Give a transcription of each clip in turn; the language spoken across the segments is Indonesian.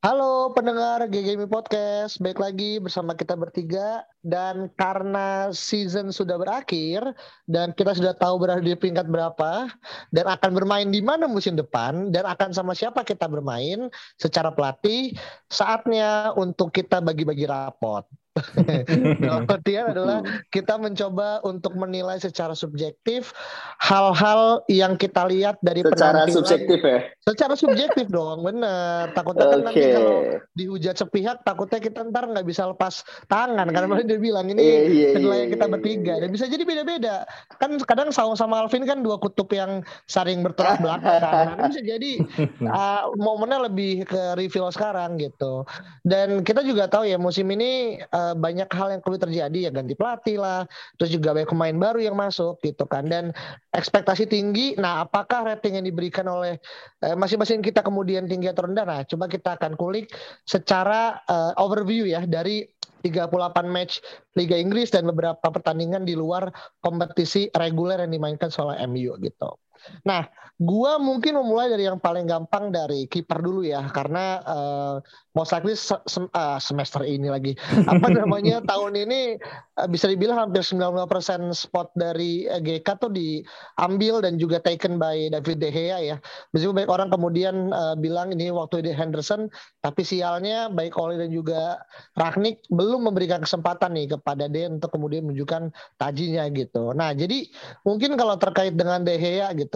Halo pendengar GGMI Podcast, baik lagi bersama kita bertiga dan karena season sudah berakhir dan kita sudah tahu berada di peringkat berapa dan akan bermain di mana musim depan dan akan sama siapa kita bermain secara pelatih, saatnya untuk kita bagi-bagi rapot. Dalam artian adalah kita mencoba untuk menilai secara subjektif hal-hal yang kita lihat dari secara penampilan. subjektif ya. Secara subjektif dong, bener. Takutnya kan nanti kalau dihujat sepihak, takutnya kita ntar nggak bisa lepas tangan karena dia bilang ini Iya, iya, penilaian iya, kita iya, bertiga dan bisa jadi beda-beda. Kan kadang Saung sama Alvin kan dua kutub yang saling bertolak belakang. Nah, bisa jadi uh, momennya lebih ke reveal sekarang gitu. Dan kita juga tahu ya musim ini uh, banyak hal yang perlu terjadi ya ganti pelatih lah, terus juga banyak pemain baru yang masuk gitu kan. Dan ekspektasi tinggi. Nah, apakah rating yang diberikan oleh eh, masing-masing kita kemudian tinggi atau rendah? Nah, coba kita akan kulik secara eh, overview ya dari 38 match Liga Inggris dan beberapa pertandingan di luar kompetisi reguler yang dimainkan oleh MU gitu. Nah, gua mungkin memulai dari yang paling gampang dari kiper dulu ya, karena eh, most likely se- sem- ah, semester ini lagi apa namanya tahun ini eh, bisa dibilang hampir 90% spot dari eh, GK tuh diambil dan juga taken by David De Gea ya. Meskipun banyak orang kemudian eh, bilang ini waktu di Henderson, tapi sialnya baik Oli dan juga Ragnik belum memberikan kesempatan nih kepada De untuk kemudian menunjukkan tajinya gitu. Nah, jadi mungkin kalau terkait dengan De Gea gitu,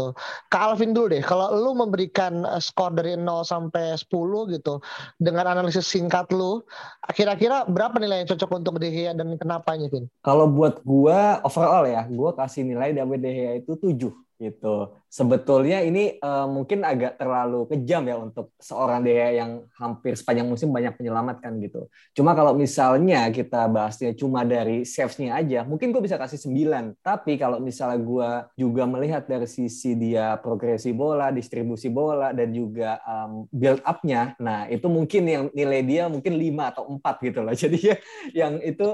ke Alvin dulu deh. Kalau lu memberikan eh, skor dari 0 sampai 10 gitu dengan analisis singkat lu, kira-kira berapa nilai yang cocok untuk De Gea dan kenapanya, Vin? Kalau buat gua overall ya, gua kasih nilai David De itu 7 gitu. Sebetulnya ini eh, mungkin agak terlalu kejam ya untuk seorang Gea yang hampir sepanjang musim banyak menyelamatkan gitu. Cuma kalau misalnya kita bahasnya cuma dari saves-nya aja, mungkin gue bisa kasih 9. Tapi kalau misalnya gua juga melihat dari sisi dia progresi bola, distribusi bola, dan juga um, build up-nya, nah itu mungkin yang nilai dia mungkin 5 atau 4 gitu loh. Jadi ya yang itu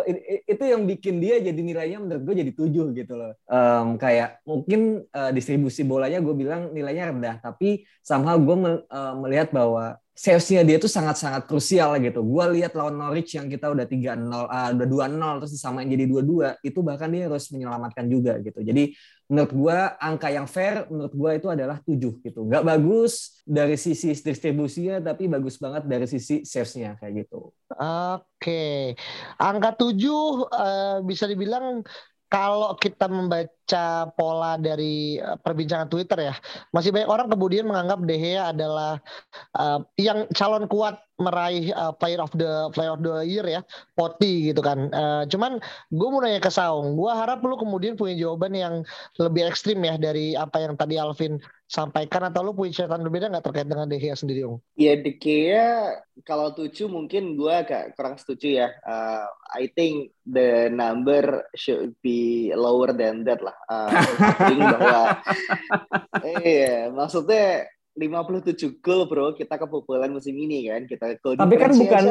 itu yang bikin dia jadi nilainya menurut gue jadi 7 gitu loh. Em, kayak mungkin eh, distribusi bolanya gue bilang nilainya rendah, tapi somehow gue mel- eh, melihat bahwa savesnya dia tuh sangat-sangat krusial gitu. Gue lihat lawan Norwich yang kita udah 3-0, ah, udah 2-0 terus disamain jadi 2-2, itu bahkan dia harus menyelamatkan juga gitu. Jadi menurut gue angka yang fair menurut gue itu adalah 7 gitu. Nggak bagus dari sisi distribusinya tapi bagus banget dari sisi savesnya kayak gitu. Oke, angka 7 eh, bisa dibilang kalau kita membaca pola dari eh, perbincangan Twitter ya, masih banyak orang kemudian menganggap De adalah eh, yang calon kuat meraih eh, Player of the Player of the Year ya, Poti gitu kan. Eh, cuman gue mau nanya ke Saung, gue harap lu kemudian punya jawaban yang lebih ekstrim ya dari apa yang tadi Alvin sampaikan atau lu punya catatan berbeda nggak terkait dengan De Gea sendiri, Ung? Ya De Gea kalau tujuh mungkin gue agak kurang setuju ya. Uh, I think the number should be lower than that lah. Uh, I think bahwa iya maksudnya 57 gol bro kita kebobolan musim ini kan kita goal Tapi kan bukan-.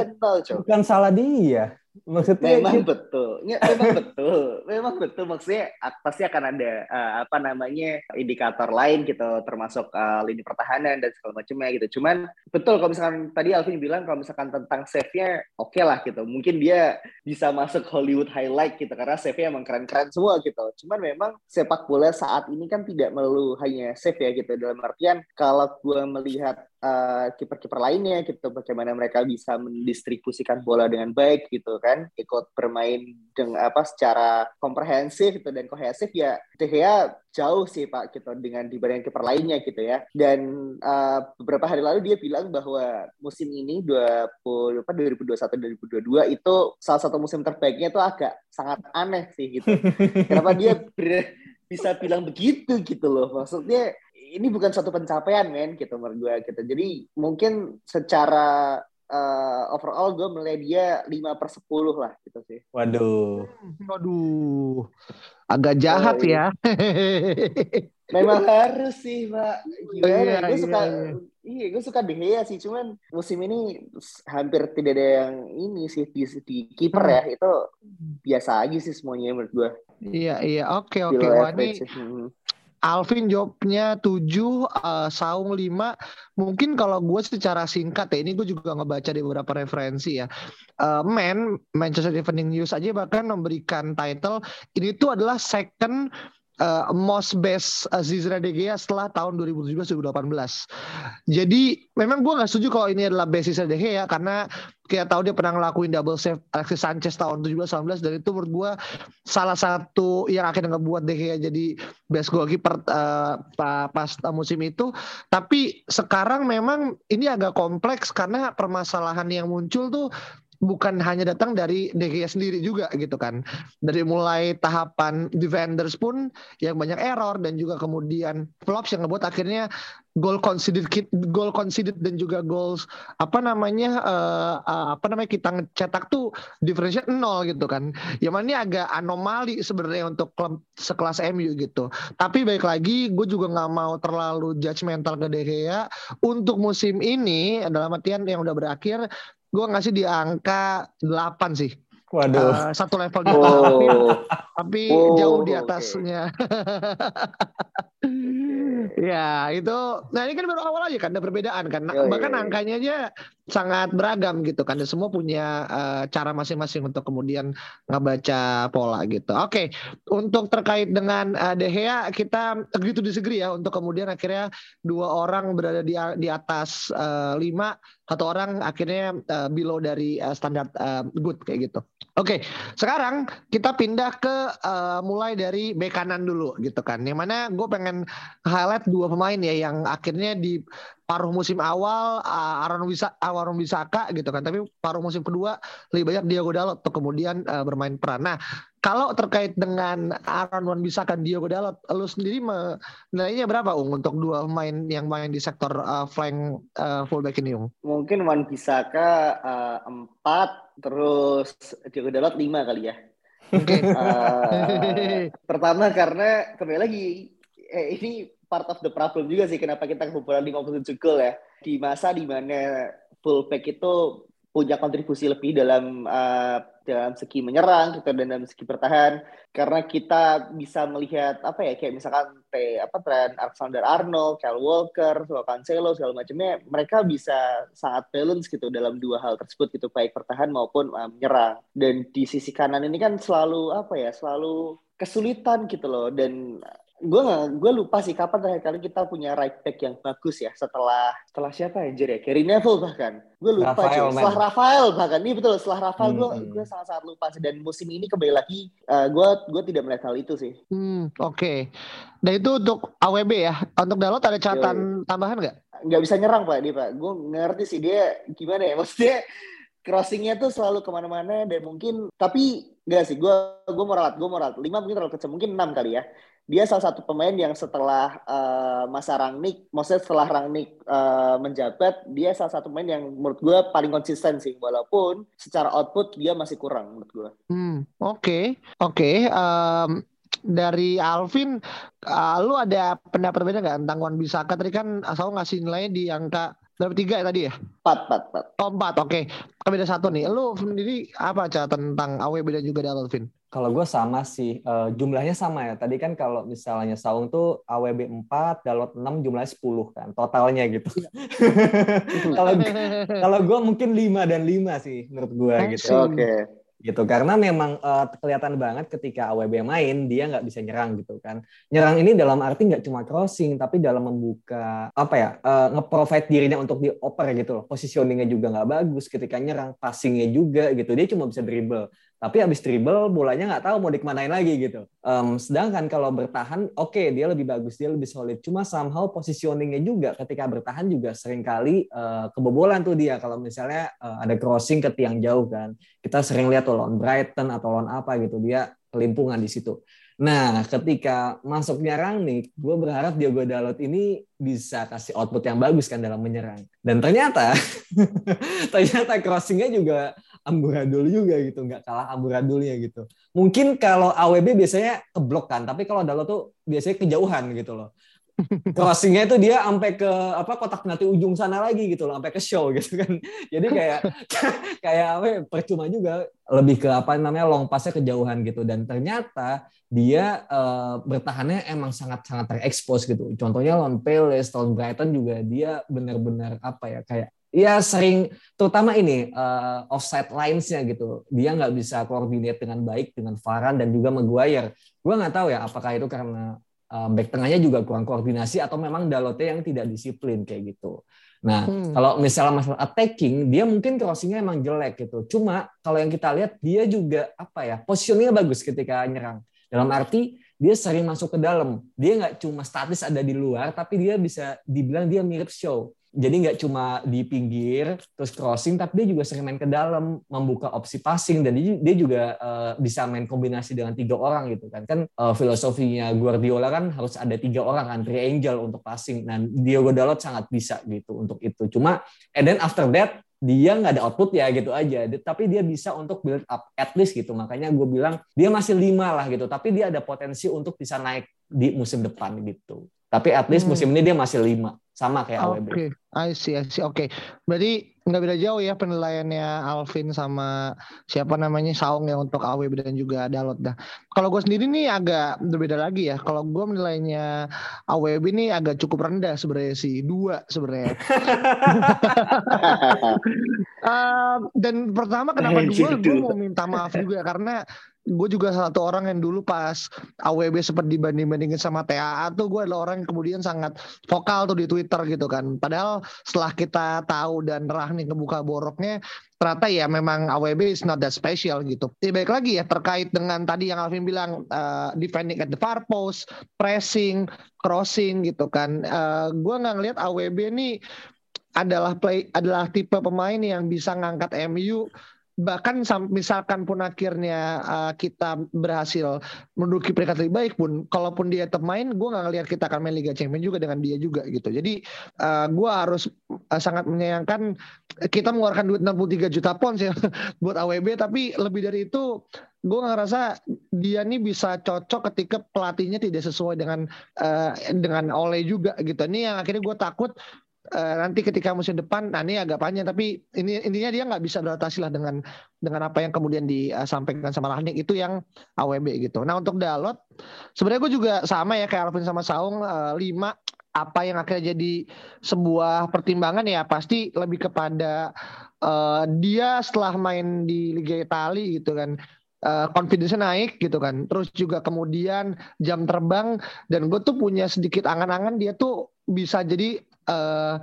Bukan salah dia. Maksudnya Memang gitu. betul, Ya, memang betul, memang betul. Maksudnya ak- pasti akan ada eh, apa namanya indikator lain gitu, termasuk eh, lini pertahanan dan segala macamnya gitu. Cuman betul kalau misalkan tadi Alvin bilang kalau misalkan tentang save-nya oke lah gitu. Mungkin dia bisa masuk Hollywood highlight gitu karena save-nya emang keren-keren semua gitu. Cuman memang sepak bola saat ini kan tidak melulu hanya save ya gitu. Dalam artian kalau gue melihat eh, kiper-kiper lainnya gitu bagaimana mereka bisa mendistribusikan bola dengan baik gitu kan ikut bermain dengan apa secara komprehensif gitu dan kohesif ya De Gea jauh sih Pak gitu dengan dibanding kiper lainnya gitu ya. Dan eh, beberapa hari lalu dia bilang bahwa musim ini 20 apa 2021 2022 itu salah satu musim terbaiknya itu agak sangat aneh sih gitu. Kenapa dia ber- bisa bilang begitu gitu loh? Maksudnya ini bukan suatu pencapaian men gitu menurut gue gitu. Jadi mungkin secara uh, overall gue melihat dia 5 per 10 lah gitu sih. Waduh. Waduh. Agak jahat oh, ya. Memang harus sih, Pak. Gimana? Iya, gue iya, suka iya. iya, gue suka De Gea sih, cuman musim ini hampir tidak ada yang ini sih di, di kiper ya. Itu biasa aja sih semuanya menurut gue. Iya, iya. Oke, oke. Wah, ini hmm. Alvin jawabnya 7, uh, Saung 5. Mungkin kalau gue secara singkat ya, ini gue juga ngebaca di beberapa referensi ya. Uh, Man, Manchester Evening News aja bahkan memberikan title, ini tuh adalah second uh, most best uh, Zizra De Gea setelah tahun 2017-2018. Jadi memang gue nggak setuju kalau ini adalah best Zizra De Gea karena kita tahu dia pernah ngelakuin double save Alexis Sanchez tahun 17-19 dan itu menurut gue salah satu yang akhirnya ngebuat De Gea jadi best goalkeeper uh, pas musim itu. Tapi sekarang memang ini agak kompleks karena permasalahan yang muncul tuh bukan hanya datang dari De Gea sendiri juga gitu kan. Dari mulai tahapan defenders pun yang banyak error dan juga kemudian flops yang ngebuat akhirnya goal conceded goal conceded dan juga goals apa namanya uh, uh, apa namanya kita cetak tuh differential nol gitu kan. Yang mana ini agak anomali sebenarnya untuk klub sekelas MU gitu. Tapi baik lagi gue juga nggak mau terlalu judgmental ke De Gea untuk musim ini dalam artian yang udah berakhir gue ngasih di angka 8 sih. Waduh. Uh, satu level di atas, oh. tapi, tapi oh, jauh di atasnya. ya itu, nah ini kan baru awal aja kan ada perbedaan kan, nah, bahkan angkanya aja sangat beragam gitu kan, dan semua punya uh, cara masing-masing untuk kemudian ngebaca pola gitu. Oke, okay. untuk terkait dengan uh, De Gea kita gitu disagree ya, untuk kemudian akhirnya dua orang berada di di atas uh, lima, satu orang akhirnya uh, below dari uh, standar uh, good kayak gitu. Oke, okay, sekarang kita pindah ke uh, mulai dari bek kanan dulu gitu kan. Yang mana gue pengen highlight dua pemain ya yang akhirnya di paruh musim awal uh, Aaron Wisa Aaron Wisaka gitu kan. Tapi paruh musim kedua lebih banyak Diego Dalot untuk kemudian uh, bermain peran. Nah, kalau terkait dengan Aaron Wan Bisaka Diego Dalot, lu sendiri menilainya berapa Ung untuk dua pemain yang main di sektor uh, flank uh, fullback ini Ung? Mungkin Wan Bisaka uh, empat terus Diego Dalot lima kali ya. Okay. Uh, pertama karena kembali lagi eh, ini part of the problem juga sih kenapa kita kebobolan 57 gol ya. Di masa di mana fullback itu punya kontribusi lebih dalam uh, dalam segi menyerang gitu dan dalam segi bertahan. Karena kita bisa melihat apa ya kayak misalkan te, apa tren Alexander Arnold, Kyle Walker, Cancelo segala macamnya mereka bisa sangat balance gitu dalam dua hal tersebut gitu baik bertahan maupun uh, menyerang. Dan di sisi kanan ini kan selalu apa ya selalu kesulitan gitu loh. Dan gue gak, gue lupa sih kapan terakhir kali kita punya right back yang bagus ya setelah setelah siapa ya ya? Gary Neville bahkan. Gue lupa Rafael, setelah Rafael bahkan. Ini betul. Setelah Rafael hmm. gue gue sangat sangat lupa sih. Dan musim ini kembali lagi uh, gue gue tidak melihat hal itu sih. Hmm, oke. Okay. dan itu untuk AWB ya? Untuk Dalot ada catatan Yo, tambahan nggak? Nggak bisa nyerang pak dia pak. Gue ngerti sih dia gimana ya. Maksudnya crossingnya tuh selalu ke mana-mana dan mungkin tapi enggak sih. Gue gue moralat gue moralat lima mungkin terlalu kecil mungkin enam kali ya dia salah satu pemain yang setelah uh, masa Rangnick, maksudnya setelah Rangnick uh, menjabat, dia salah satu pemain yang menurut gue paling konsisten sih, walaupun secara output dia masih kurang menurut gue. Hmm, oke, okay. oke. Okay. Um, dari Alvin, uh, lu ada pendapat berbeda nggak tentang Wan Bisaka? Tadi kan asal ngasih nilai di angka berapa tiga ya tadi ya? Empat, empat, empat. Oh, empat, oke. Okay. Beda satu nih. Lu sendiri apa catatan tentang AWB dan juga Alvin? Kalau gue sama sih, uh, jumlahnya sama ya. Tadi kan kalau misalnya Saung tuh AWB 4, Dalot 6, jumlahnya 10 kan, totalnya gitu. Iya. Kalau kalau gue mungkin 5 dan 5 sih menurut gue gitu. Oke. Okay gitu karena memang uh, kelihatan banget ketika AWB main dia nggak bisa nyerang gitu kan nyerang ini dalam arti nggak cuma crossing tapi dalam membuka apa ya uh, nge-provide dirinya untuk dioper gitu loh positioningnya juga nggak bagus ketika nyerang passingnya juga gitu dia cuma bisa dribble tapi habis dribble bolanya nggak tahu mau dikemanain lagi gitu. Um, sedangkan kalau bertahan, oke okay, dia lebih bagus, dia lebih solid. Cuma somehow positioningnya juga ketika bertahan juga sering kali uh, kebobolan tuh dia. Kalau misalnya uh, ada crossing ke tiang jauh kan, kita sering lihat tuh lawan Brighton atau lawan apa gitu dia kelimpungan di situ. Nah, ketika masuknya Rangnick, gue berharap Diogo Dalot ini bisa kasih output yang bagus kan dalam menyerang. Dan ternyata, ternyata crossingnya juga amburadul juga gitu, nggak kalah amburadulnya gitu. Mungkin kalau AWB biasanya keblok kan, tapi kalau Dalot tuh biasanya kejauhan gitu loh. Crossingnya itu dia sampai ke apa kotak nanti ujung sana lagi gitu loh sampai ke show gitu kan. Jadi kayak kayak apa ya, percuma juga lebih ke apa namanya long passnya kejauhan gitu. Dan ternyata dia uh, bertahannya emang sangat sangat terekspos gitu. Contohnya lawan Palace lawan Brighton juga dia benar-benar apa ya kayak ya sering terutama ini uh, offside lines-nya gitu dia nggak bisa koordinat dengan baik dengan Varane dan juga Maguire gue nggak tahu ya apakah itu karena uh, back tengahnya juga kurang koordinasi atau memang Dalote yang tidak disiplin kayak gitu. Nah, hmm. kalau misalnya masalah attacking, dia mungkin crossingnya emang jelek gitu. Cuma kalau yang kita lihat dia juga apa ya, positioningnya bagus ketika nyerang. Dalam arti dia sering masuk ke dalam. Dia nggak cuma statis ada di luar, tapi dia bisa dibilang dia mirip show jadi nggak cuma di pinggir terus crossing tapi dia juga sering main ke dalam membuka opsi passing dan dia, juga uh, bisa main kombinasi dengan tiga orang gitu kan. Kan uh, filosofinya Guardiola kan harus ada tiga orang kan triangle untuk passing dan Diogo Dalot sangat bisa gitu untuk itu. Cuma and then after that dia nggak ada output ya gitu aja. Tapi dia bisa untuk build up at least gitu. Makanya gue bilang dia masih lima lah gitu. Tapi dia ada potensi untuk bisa naik di musim depan gitu. Tapi at least hmm. musim ini dia masih lima sama kayak AWB. Oke, okay. I see, I see. Oke, okay. berarti nggak beda jauh ya penilaiannya Alvin sama siapa namanya Saung ya untuk AWB dan juga Dalot dah. Kalau gue sendiri nih agak berbeda lagi ya. Kalau gue menilainya AWB ini agak cukup rendah sebenarnya sih, dua sebenarnya. uh, dan pertama kenapa dua? Gue mau minta maaf juga karena gue juga satu orang yang dulu pas AWB sempat dibanding-bandingin sama TAA tuh gue adalah orang yang kemudian sangat vokal tuh di Twitter gitu kan. Padahal setelah kita tahu dan Rahni ngebuka boroknya, ternyata ya memang AWB is not that special gitu. Ya, baik lagi ya terkait dengan tadi yang Alvin bilang uh, defending at the far post, pressing, crossing gitu kan. Uh, gue nggak ngelihat AWB ini adalah play adalah tipe pemain yang bisa ngangkat MU bahkan misalkan pun akhirnya uh, kita berhasil menduduki peringkat lebih baik pun kalaupun dia tetap main gue nggak ngelihat kita akan main Liga Champions juga dengan dia juga gitu jadi uh, gue harus uh, sangat menyayangkan kita mengeluarkan duit 63 juta pounds ya buat AWB tapi lebih dari itu gue ngerasa dia nih bisa cocok ketika pelatihnya tidak sesuai dengan uh, dengan Ole juga gitu. Ini yang akhirnya gue takut uh, nanti ketika musim depan, nah ini agak panjang tapi ini intinya dia nggak bisa beradaptasi lah dengan dengan apa yang kemudian disampaikan sama Rahnik itu yang AWB gitu. Nah untuk Dalot sebenarnya gue juga sama ya kayak Alvin sama Saung uh, lima apa yang akhirnya jadi sebuah pertimbangan ya pasti lebih kepada uh, dia setelah main di Liga Italia gitu kan uh, confidence naik gitu kan. Terus juga kemudian jam terbang dan gue tuh punya sedikit angan-angan dia tuh bisa jadi uh,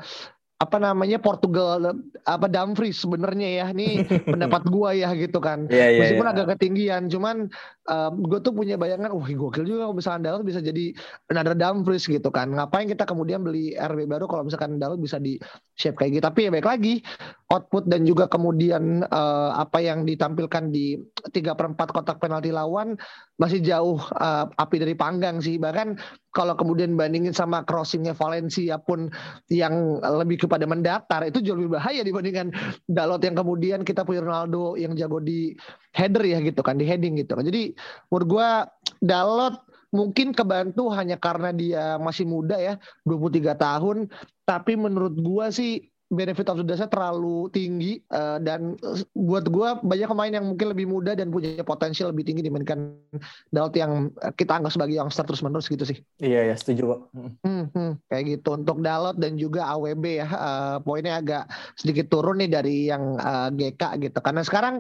apa namanya Portugal apa Dumfries sebenarnya ya. Ini pendapat gua ya gitu kan. Yeah, yeah, meskipun yeah. agak ketinggian cuman um, gue tuh punya bayangan wah gokil juga kalau misalkan Dalot bisa jadi another Dumfries gitu kan. Ngapain kita kemudian beli RB baru kalau misalkan Dalot bisa di shape kayak gitu? Tapi ya baik lagi output dan juga kemudian uh, apa yang ditampilkan di tiga perempat kotak penalti lawan masih jauh uh, api dari panggang sih. Bahkan kalau kemudian bandingin sama crossingnya Valencia pun yang lebih kepada mendatar itu jauh lebih bahaya dibandingkan Dalot yang kemudian kita punya Ronaldo yang jago di header ya gitu kan di heading gitu kan. Jadi menurut gue Dalot mungkin kebantu hanya karena dia masih muda ya 23 tahun. Tapi menurut gue sih benefit of the doubt terlalu tinggi uh, dan buat gue banyak pemain yang mungkin lebih muda dan punya potensial lebih tinggi dibandingkan Dalot yang kita anggap sebagai youngster terus menerus gitu sih. Iya ya setuju kok. Hmm, hmm, kayak gitu untuk Dalot dan juga AWB ya uh, poinnya agak sedikit turun nih dari yang uh, GK gitu karena sekarang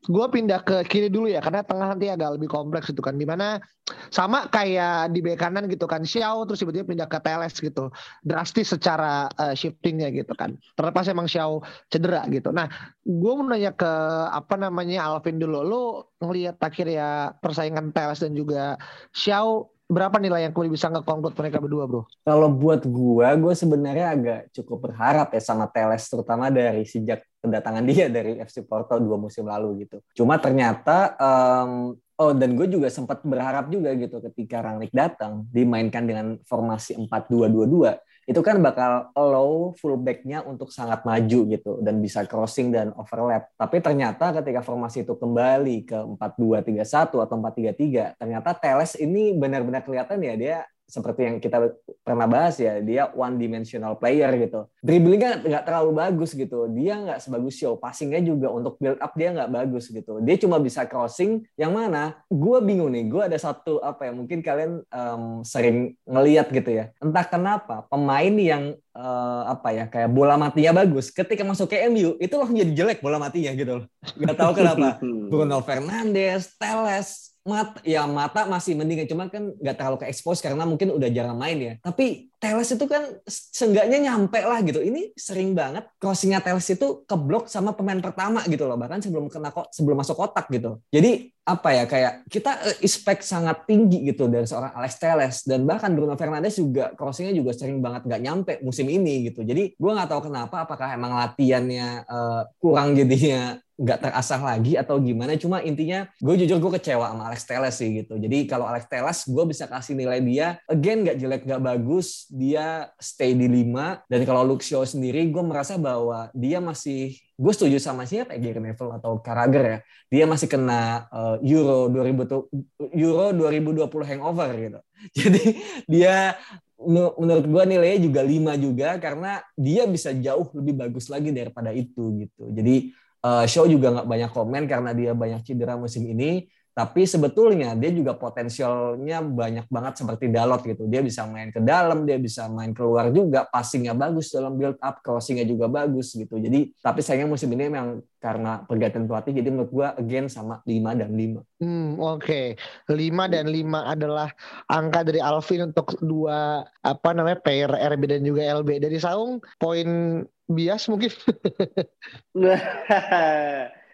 gue pindah ke kiri dulu ya karena tengah nanti agak lebih kompleks gitu kan. Di mana sama kayak di bek kanan gitu kan Xiao terus tiba-tiba pindah ke Teles gitu. Drastis secara uh, shiftingnya gitu kan. Terlepas emang Xiao cedera gitu. Nah gue mau nanya ke apa namanya Alvin dulu. Lo ngelihat akhirnya persaingan Teles dan juga Xiao berapa nilai yang kemudian bisa ngekonklud mereka berdua bro? Kalau buat gue, gue sebenarnya agak cukup berharap ya sama Teles terutama dari sejak kedatangan dia dari FC Porto dua musim lalu gitu. Cuma ternyata um, Oh, dan gue juga sempat berharap juga gitu ketika Rangnick datang dimainkan dengan formasi 4-2-2-2 itu kan bakal allow fullbacknya untuk sangat maju gitu dan bisa crossing dan overlap. Tapi ternyata ketika formasi itu kembali ke 4-2-3-1 atau 4-3-3, ternyata Teles ini benar-benar kelihatan ya dia seperti yang kita pernah bahas ya dia one dimensional player gitu. Dribblingnya nggak terlalu bagus gitu. Dia nggak sebagus show passingnya juga untuk build up dia nggak bagus gitu. Dia cuma bisa crossing yang mana gue bingung nih gue ada satu apa ya mungkin kalian um, sering ngeliat gitu ya. Entah kenapa pemain yang uh, apa ya kayak bola matinya bagus ketika masuk ke MU itu langsung jadi jelek bola matinya gitu loh. Nggak tahu kenapa. Bruno Fernandes Teles mata ya mata masih mendingan cuma kan nggak terlalu ke expose karena mungkin udah jarang main ya tapi Teles itu kan seenggaknya nyampe lah gitu. Ini sering banget crossingnya Teles itu keblok sama pemain pertama gitu loh. Bahkan sebelum kena kok sebelum masuk kotak gitu. Jadi apa ya kayak kita eh, expect sangat tinggi gitu dari seorang Alex Teles dan bahkan Bruno Fernandes juga crossingnya juga sering banget nggak nyampe musim ini gitu. Jadi gue nggak tahu kenapa apakah emang latihannya uh, kurang jadinya nggak terasah lagi atau gimana. Cuma intinya gue jujur gue kecewa sama Alex Teles sih gitu. Jadi kalau Alex Teles gue bisa kasih nilai dia again nggak jelek nggak bagus. Dia stay di 5 dan kalau Luxio sendiri gue merasa bahwa dia masih gue setuju sama siapa ya Gary Neville atau Carragher ya. Dia masih kena uh, Euro 2000 Euro 2020 hangover gitu. Jadi dia menurut gue nilainya juga 5 juga karena dia bisa jauh lebih bagus lagi daripada itu gitu. Jadi uh, show juga nggak banyak komen karena dia banyak cedera musim ini tapi sebetulnya dia juga potensialnya banyak banget seperti Dalot gitu. Dia bisa main ke dalam, dia bisa main keluar juga, passingnya bagus dalam build up, crossingnya juga bagus gitu. Jadi tapi sayangnya musim ini memang karena pergantian pelatih jadi menurut gua again sama 5 dan 5. Hmm, oke. Okay. 5 dan 5 adalah angka dari Alvin untuk dua apa namanya pair RB dan juga LB. Dari Saung poin bias mungkin.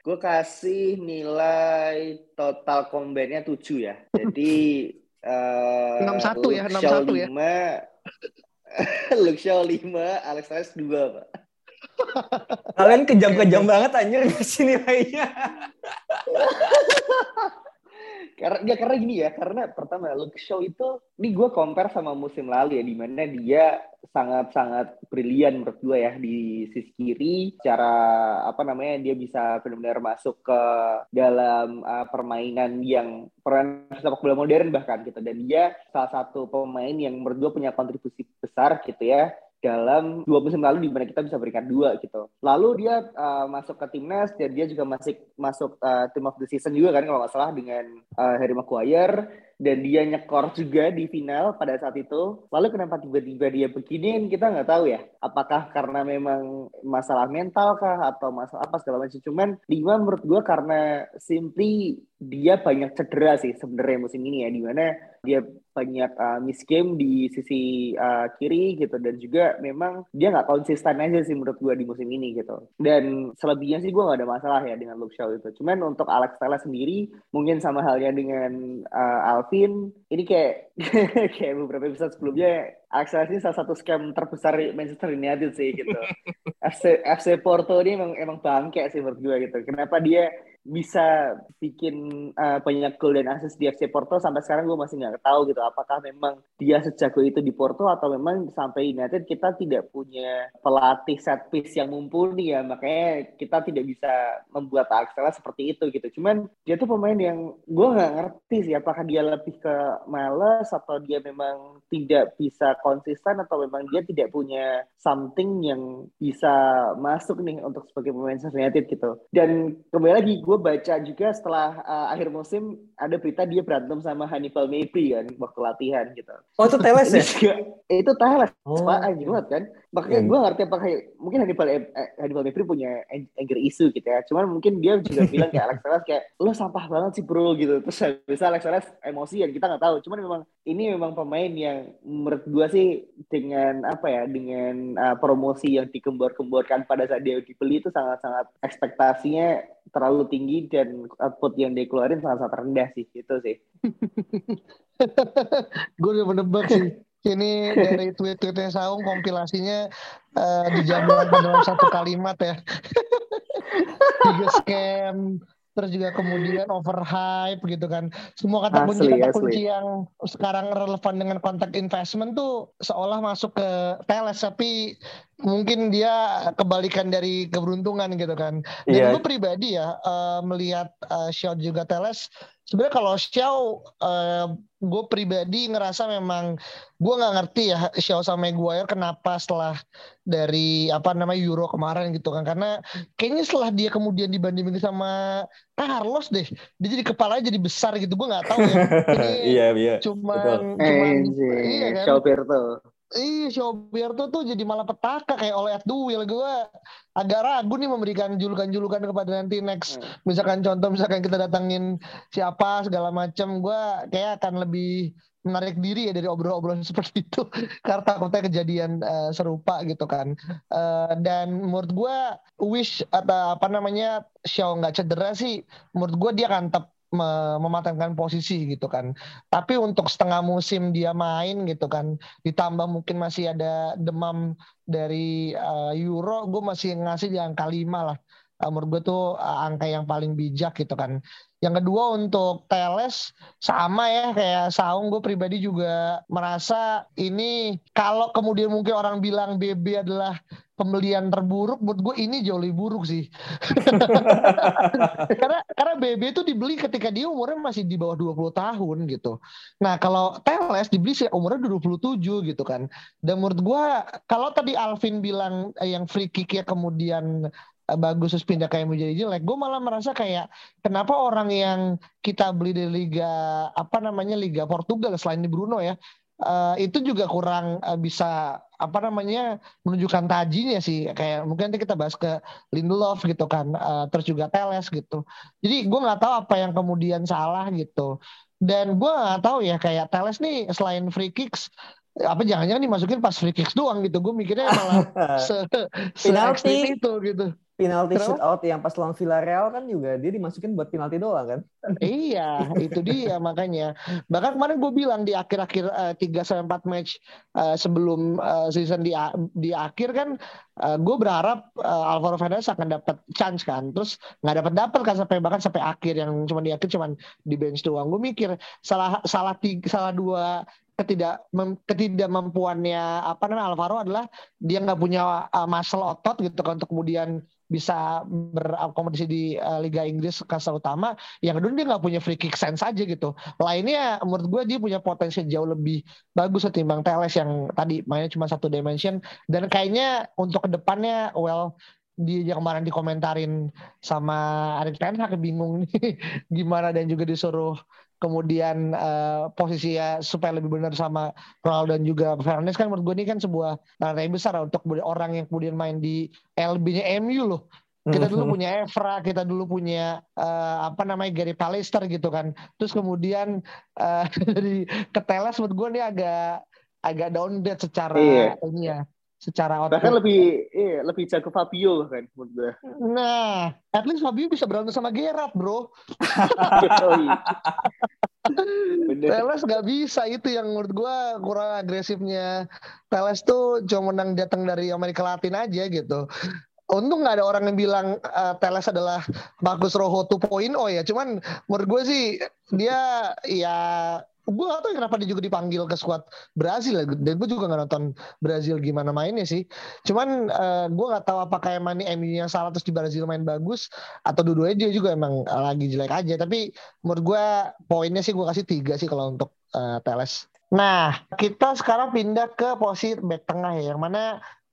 gue kasih nilai total combine-nya 7 ya. Jadi uh, 61 ya, 61 5, ya. Luke Shaw 5, Alex Reyes 2, Pak. Kalian kejam-kejam banget anjir ngasih nilainya. karena ya karena gini ya karena pertama Luke Shaw itu ini gue compare sama musim lalu ya di mana dia sangat sangat brilian menurut gue ya di sisi kiri. Cara apa namanya dia bisa benar-benar masuk ke dalam uh, permainan yang peran sepak bola modern bahkan gitu. Dan dia salah satu pemain yang menurut gue punya kontribusi besar gitu ya dalam dua musim lalu di mana kita bisa berikan dua gitu. Lalu dia uh, masuk ke timnas dan dia juga masih masuk uh, team of the season juga kan kalau nggak salah dengan uh, Harry Maguire dan dia nyekor juga di final pada saat itu. Lalu kenapa tiba-tiba dia begini kita nggak tahu ya. Apakah karena memang masalah mental kah atau masalah apa segala macam. Cuman Lima menurut gue karena simply dia banyak cedera sih sebenarnya musim ini ya. Di mana dia banyak uh, miss game di sisi uh, kiri gitu. Dan juga memang dia nggak konsisten aja sih menurut gue di musim ini gitu. Dan selebihnya sih gue nggak ada masalah ya dengan Luke Shaw itu. Cuman untuk Alex Telles sendiri mungkin sama halnya dengan uh, Alvin ini kayak kayak beberapa episode sebelumnya Alex Telles ini salah satu scam terbesar Manchester United sih gitu. FC FC Porto ini emang emang bangke sih menurut gue gitu. Kenapa dia bisa bikin uh, banyak gol dan assist di FC Porto. Sampai sekarang gue masih nggak tahu gitu apakah memang dia sejago itu di Porto atau memang sampai United kita tidak punya pelatih set piece yang mumpuni ya. Makanya kita tidak bisa membuat Axel seperti itu gitu. Cuman dia tuh pemain yang gue nggak ngerti sih apakah dia lebih ke males atau dia memang tidak bisa konsisten atau memang dia tidak punya something yang bisa masuk nih untuk sebagai pemain United gitu. Dan kembali lagi gue gue baca juga setelah uh, akhir musim ada berita dia berantem sama Hannibal Mabry kan waktu latihan gitu. Oh itu Teles ya? itu Teles. Oh. Pak banget kan. Makanya hmm. gue ngerti apakah mungkin Hannibal eh, Hannibal Mabry punya anger issue gitu ya. Cuman mungkin dia juga bilang kayak Alex Teles kayak lo sampah banget sih bro gitu. Terus bisa Alex Teles emosi ya kita nggak tahu. Cuman memang ini memang pemain yang menurut gue sih dengan apa ya dengan uh, promosi yang dikembor-kemborkan pada saat dia dibeli itu sangat-sangat ekspektasinya terlalu tinggi dan output yang dikeluarin sangat-sangat rendah sih itu sih. gue udah menebak sih. Ini dari tweet-tweetnya Saung kompilasinya uh, dijabarkan dalam satu kalimat ya. tiga scam terus juga kemudian overhype gitu kan. Semua kata kunci kata kunci yang sekarang relevan dengan kontak investment tuh seolah masuk ke teles tapi mungkin dia kebalikan dari keberuntungan gitu kan. Dan Iya. gue pribadi ya eh, melihat eh, Xiao juga teles sebenarnya kalau Xiao eh, gue pribadi ngerasa memang gue nggak ngerti ya Xiao sama Maguire kenapa setelah dari apa namanya Euro kemarin gitu kan karena kayaknya setelah dia kemudian dibandingin sama Carlos deh dia jadi kepalanya jadi besar gitu gue nggak tahu ya Iya, iya. cuman cuman Anjir, iya kan Showpirto. Iya, Shoberto tuh jadi malah petaka kayak oleh duel gue agak ragu nih memberikan julukan-julukan kepada nanti next. Misalkan contoh misalkan kita datangin siapa segala macam, gue kayak akan lebih menarik diri ya dari obrolan-obrolan seperti itu. Karena takutnya kejadian eh, serupa gitu kan. Eh, dan menurut gue wish atau apa namanya Xiao nggak cedera sih, menurut gue dia akan tetap mematangkan posisi gitu kan. Tapi untuk setengah musim dia main gitu kan, ditambah mungkin masih ada demam dari uh, Euro, gue masih ngasih di angka 5 lah. Uh, menurut gue tuh uh, angka yang paling bijak gitu kan. Yang kedua untuk Teles sama ya kayak Saung gue pribadi juga merasa ini kalau kemudian mungkin orang bilang BB adalah pembelian terburuk, menurut gue ini jauh lebih buruk sih. karena karena BB itu dibeli ketika dia umurnya masih di bawah 20 tahun gitu. Nah, kalau Teles dibeli sih umurnya udah 27 gitu kan. Dan menurut gua kalau tadi Alvin bilang eh, yang free kick ya kemudian eh, bagus terus pindah kayak menjadi jelek, gue malah merasa kayak kenapa orang yang kita beli dari liga apa namanya liga Portugal selain di Bruno ya eh, itu juga kurang eh, bisa apa namanya menunjukkan tajinya sih. Kayak mungkin nanti kita bahas ke Lindelof gitu kan eh, terus juga Teles gitu. Jadi gue nggak tahu apa yang kemudian salah gitu. Dan gue nggak tahu ya kayak Teles nih selain free kicks apa jangan-jangan dimasukin pas free kicks doang gitu. Gue mikirnya malah se, se itu gitu penalti Kenapa? shoot out yang pas lawan Villarreal kan juga dia dimasukin buat penalti doang kan. Iya, itu dia makanya. Bahkan kemarin gue bilang di akhir-akhir eh, tiga sampai empat match eh, sebelum eh, season di di akhir kan gue berharap eh, Alvaro Fernandez akan dapat chance kan. Terus nggak dapat dapat kan sampai bahkan sampai akhir yang cuma di akhir cuma di bench doang. Gue mikir salah salah tiga, salah dua ketidak mem, ketidakmampuannya apa namanya Alvaro adalah dia nggak punya uh, muscle otot gitu kan untuk kemudian bisa berakomodasi di uh, Liga Inggris kasta utama. Yang kedua dia nggak punya free kick sense aja gitu. Lainnya menurut gue dia punya potensi jauh lebih bagus ketimbang Teles yang tadi mainnya cuma satu dimension dan kayaknya untuk ke depannya well dia kemarin dikomentarin sama Arik Ten Hag bingung nih gimana dan juga disuruh kemudian eh, posisinya supaya lebih benar sama Ronaldo dan juga Fernandes kan menurut gue ini kan sebuah tanda tanya besar untuk orang yang kemudian main di LB-nya MU loh. Kita dulu punya Evra, kita dulu punya eh, apa namanya Gary Pallister gitu kan. Terus kemudian eh, dari ke Teles menurut gue ini agak agak downgrade secara Iya. ini ya, secara output. Bahkan lebih iya, lebih jago Fabio kan menurut gue. Nah, at least Fabio bisa berantem sama Gerrard, bro. Teles nggak bisa itu yang menurut gua kurang agresifnya. Teles tuh cuma menang datang dari Amerika Latin aja gitu. Untung nggak ada orang yang bilang eh, Teles adalah Marcus Rojo 2.0 ya. Cuman menurut gue sih dia ya gue gak tahu kenapa dia juga dipanggil ke squad Brazil ya. dan gue juga nggak nonton Brazil gimana mainnya sih. Cuman eh, gue nggak tahu apakah emang ini MU yang salah terus di Brazil main bagus atau dua-duanya dia juga emang eh, lagi jelek aja. Tapi menurut gue poinnya sih gue kasih tiga sih kalau untuk eh, Teles nah kita sekarang pindah ke posisi back tengah ya. Yang mana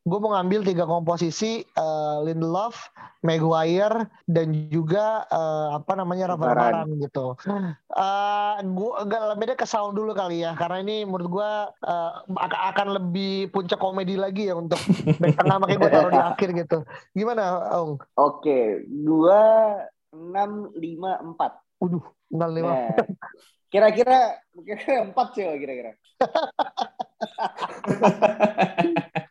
gue mau ngambil tiga komposisi eh, Lindelof, Maguire dan juga eh, apa namanya Rafael Varane. Gitu. Eh gue agak lebih ke sound dulu kali ya karena ini menurut gue ak- akan lebih puncak komedi lagi ya untuk back tengah makanya gue taruh di akhir gitu. Gimana, Ong? Oke, dua enam lima empat. Waduh, 05. Nah, kira-kira kira-kira empat sih kira-kira.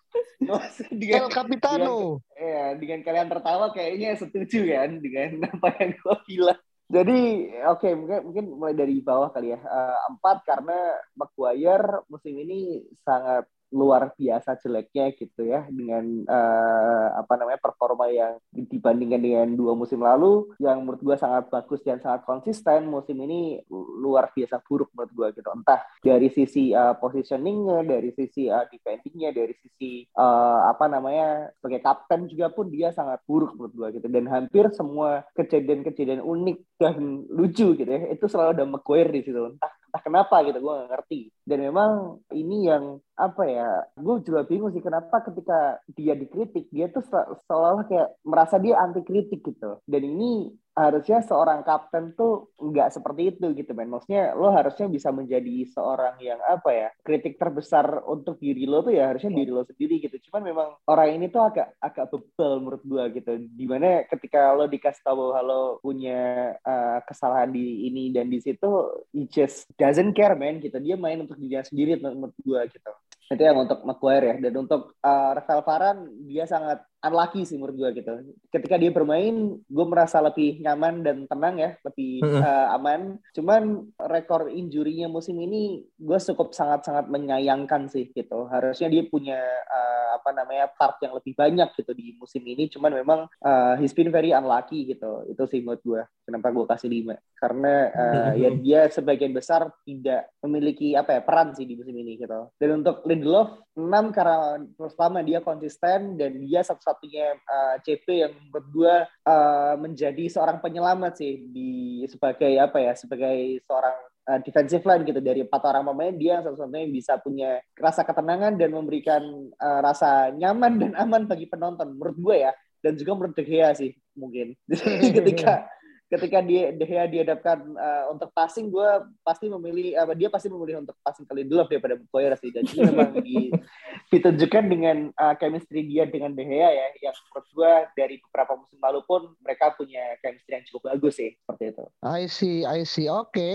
Dengan, El Capitano. ya, dengan kalian tertawa kayaknya setuju kan dengan apa yang gue bilang. Jadi oke mungkin mungkin mulai dari bawah kali ya. Eh, empat karena Maguire musim ini sangat luar biasa jeleknya gitu ya dengan eh, apa namanya performa yang dibandingkan dengan dua musim lalu yang menurut gue sangat bagus dan sangat konsisten musim ini luar biasa buruk menurut gue gitu. Entah dari sisi uh, positioningnya dari sisi uh, defendingnya dari sisi uh, apa namanya sebagai kapten juga pun dia sangat buruk menurut gue gitu. Dan hampir semua kejadian-kejadian unik dan lucu gitu ya itu selalu ada Maguire di situ. Entah entah kenapa gitu gue gak ngerti dan memang ini yang apa ya gue juga bingung sih kenapa ketika dia dikritik dia tuh se seolah-olah kayak merasa dia anti kritik gitu. Dan ini harusnya seorang kapten tuh nggak seperti itu gitu men. Maksudnya lo harusnya bisa menjadi seorang yang apa ya kritik terbesar untuk diri lo tuh ya harusnya diri lo sendiri gitu. Cuman memang orang ini tuh agak agak bebel menurut gue gitu. Di mana ketika lo dikasih tahu halo punya uh, kesalahan di ini dan di situ he just doesn't care man gitu. Dia main untuk dirinya sendiri menurut gue gitu. Itu yang untuk Maguire ya. Dan untuk uh, Rafael Varane dia sangat unlucky sih menurut gue gitu. Ketika dia bermain, gue merasa lebih nyaman dan tenang ya, lebih uh, aman. Cuman rekor injurinya musim ini gue cukup sangat-sangat menyayangkan sih gitu. Harusnya dia punya uh, apa namanya part yang lebih banyak gitu di musim ini. Cuman memang uh, he's been very unlucky gitu. Itu sih menurut gue. Kenapa gue kasih lima? Karena uh, ya dia sebagian besar tidak memiliki apa ya peran sih di musim ini gitu. Dan untuk Lindelof 6 karena pertama dia konsisten dan dia satu-satunya uh, eh, CP yang berdua uh, menjadi seorang penyelamat sih di sebagai apa ya sebagai seorang uh, defensive line gitu. Dari empat orang pemain dia yang satu-satunya bisa punya rasa ketenangan dan memberikan uh, rasa nyaman dan aman bagi penonton menurut gue ya. Dan juga menurut sih mungkin. Ketika ketika dia Gea dihadapkan uh, untuk passing gue pasti memilih uh, dia pasti memilih untuk passing kali dulu daripada Boyer sih dan ini memang di, ditunjukkan dengan uh, chemistry dia dengan De Gea ya yang menurut gue dari beberapa musim lalu pun mereka punya chemistry yang cukup bagus sih seperti itu. I see, I see. Oke. Okay.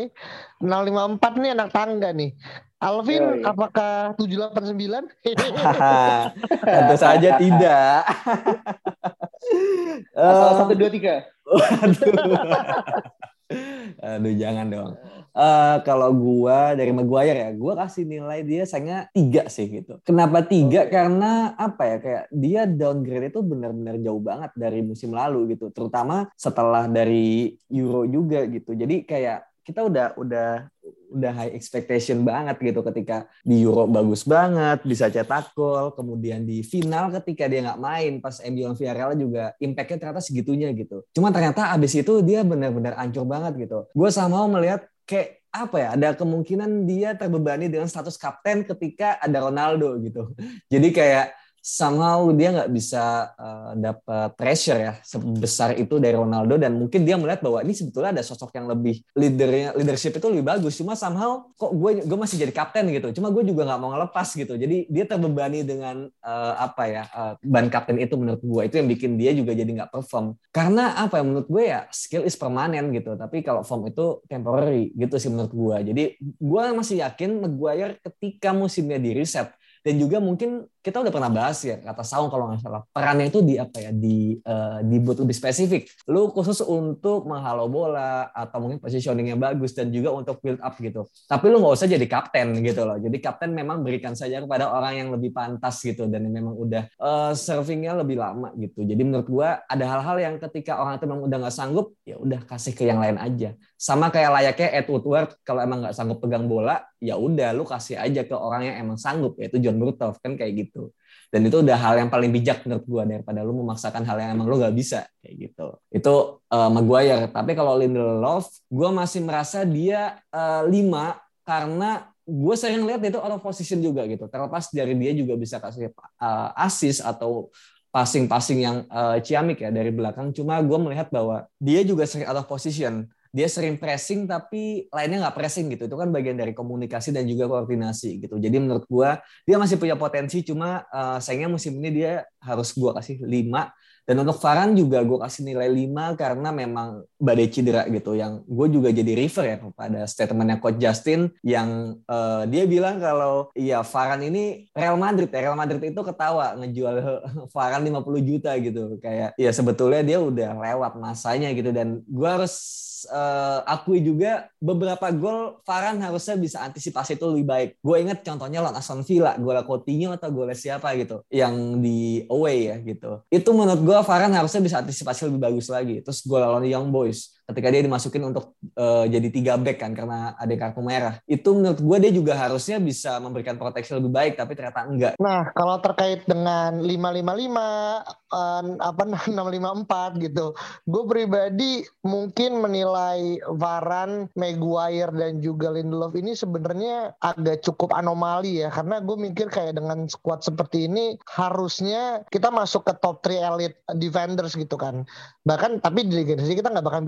054 nih anak tangga nih. Alvin, oh, iya. apakah 789? Tentu saja tidak. Asal satu dua tiga. Aduh. Aduh jangan dong. Uh, kalau gua dari Maguire ya, gua kasih nilai dia sayangnya tiga sih gitu. Kenapa tiga? Okay. Karena apa ya kayak dia downgrade itu benar-benar jauh banget dari musim lalu gitu. Terutama setelah dari Euro juga gitu. Jadi kayak kita udah udah udah high expectation banget gitu ketika di Euro bagus banget bisa cetak gol kemudian di final ketika dia nggak main pas MU lawan Villarreal juga impactnya ternyata segitunya gitu. Cuma ternyata abis itu dia benar-benar ancur banget gitu. Gue sama melihat kayak apa ya ada kemungkinan dia terbebani dengan status kapten ketika ada Ronaldo gitu. Jadi kayak somehow dia nggak bisa uh, dapat pressure ya sebesar itu dari Ronaldo. Dan mungkin dia melihat bahwa ini sebetulnya ada sosok yang lebih leadernya leadership itu lebih bagus. Cuma somehow kok gue gue masih jadi kapten gitu. Cuma gue juga nggak mau ngelepas gitu. Jadi dia terbebani dengan uh, apa ya uh, ban kapten itu menurut gue. Itu yang bikin dia juga jadi nggak perform. Karena apa ya menurut gue ya skill is permanen gitu. Tapi kalau form itu temporary gitu sih menurut gue. Jadi gue masih yakin Maguire ketika musimnya di reset dan juga mungkin kita udah pernah bahas ya kata Saung kalau nggak salah. Perannya itu di apa ya? Di uh, dibuat lebih spesifik. Lu khusus untuk menghalau bola atau mungkin positioningnya bagus dan juga untuk build up gitu. Tapi lu nggak usah jadi kapten gitu loh. Jadi kapten memang berikan saja kepada orang yang lebih pantas gitu dan memang udah uh, servingnya lebih lama gitu. Jadi menurut gua ada hal-hal yang ketika orang itu memang udah nggak sanggup ya udah kasih ke yang lain aja. Sama kayak layaknya Ed Woodward kalau emang nggak sanggup pegang bola ya udah lu kasih aja ke orang yang emang sanggup yaitu John Burtov kan kayak gitu dan itu udah hal yang paling bijak menurut gue daripada lu memaksakan hal yang emang lu gak bisa kayak gitu. Itu uh, Maguire. Tapi kalau Lindelof gue masih merasa dia uh, lima karena gue sering lihat itu out of position juga gitu. Terlepas dari dia juga bisa kasih uh, assist atau passing-passing yang uh, ciamik ya dari belakang. Cuma gue melihat bahwa dia juga sering out of position dia sering pressing tapi lainnya nggak pressing gitu. Itu kan bagian dari komunikasi dan juga koordinasi gitu. Jadi menurut gua dia masih punya potensi cuma uh, sayangnya musim ini dia harus gua kasih 5 dan untuk Farhan juga gue kasih nilai 5 karena memang badai cedera gitu. Yang gue juga jadi refer ya kepada statementnya Coach Justin yang uh, dia bilang kalau ya Farhan ini Real Madrid ya. Real Madrid itu ketawa ngejual Farhan 50 juta gitu. Kayak ya sebetulnya dia udah lewat masanya gitu. Dan gue harus uh, akui juga beberapa gol Farhan harusnya bisa antisipasi itu lebih baik. Gue inget contohnya lawan Aston Villa, gol Coutinho atau gol siapa gitu. Yang di away ya gitu. Itu menurut gue Varane harusnya bisa antisipasi lebih bagus lagi. Terus gue lawan Young Boys ketika dia dimasukin untuk uh, jadi tiga back kan karena ada kartu merah. Itu menurut gue dia juga harusnya bisa memberikan proteksi lebih baik tapi ternyata enggak. Nah, kalau terkait dengan 555 uh, apa 654 gitu. Gue pribadi mungkin menilai Varan, Maguire dan juga Lindelof ini sebenarnya agak cukup anomali ya karena gue mikir kayak dengan squad seperti ini harusnya kita masuk ke top 3 elite defenders gitu kan. Bahkan tapi di Liga kita nggak bakal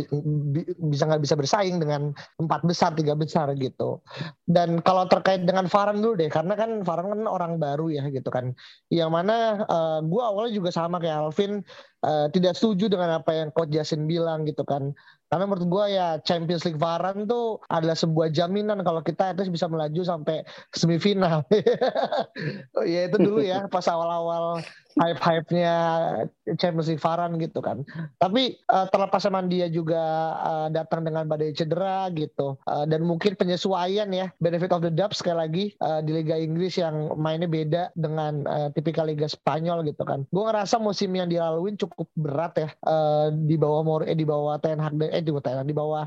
bisa nggak bisa bersaing dengan empat besar tiga besar gitu. Dan kalau terkait dengan Farhan dulu deh karena kan Farhan kan orang baru ya gitu kan. Yang mana uh, eh, gue awalnya juga sama kayak Alvin uh, tidak setuju dengan apa yang Coach Jasin bilang gitu kan karena menurut gue ya Champions League Varan tuh adalah sebuah jaminan kalau kita itu bisa melaju sampai semifinal. ya itu dulu ya pas awal-awal hype-hype-nya Champions League Varan gitu kan. Tapi uh, terlepas sama dia juga uh, datang dengan badai cedera gitu. Uh, dan mungkin penyesuaian ya benefit of the doubt sekali lagi uh, di Liga Inggris yang mainnya beda dengan uh, tipikal Liga Spanyol gitu kan. Gue ngerasa musim yang dilaluin cukup berat ya uh, di bawah Mor eh di bawah Ten Hag di bawah Thailand di bawah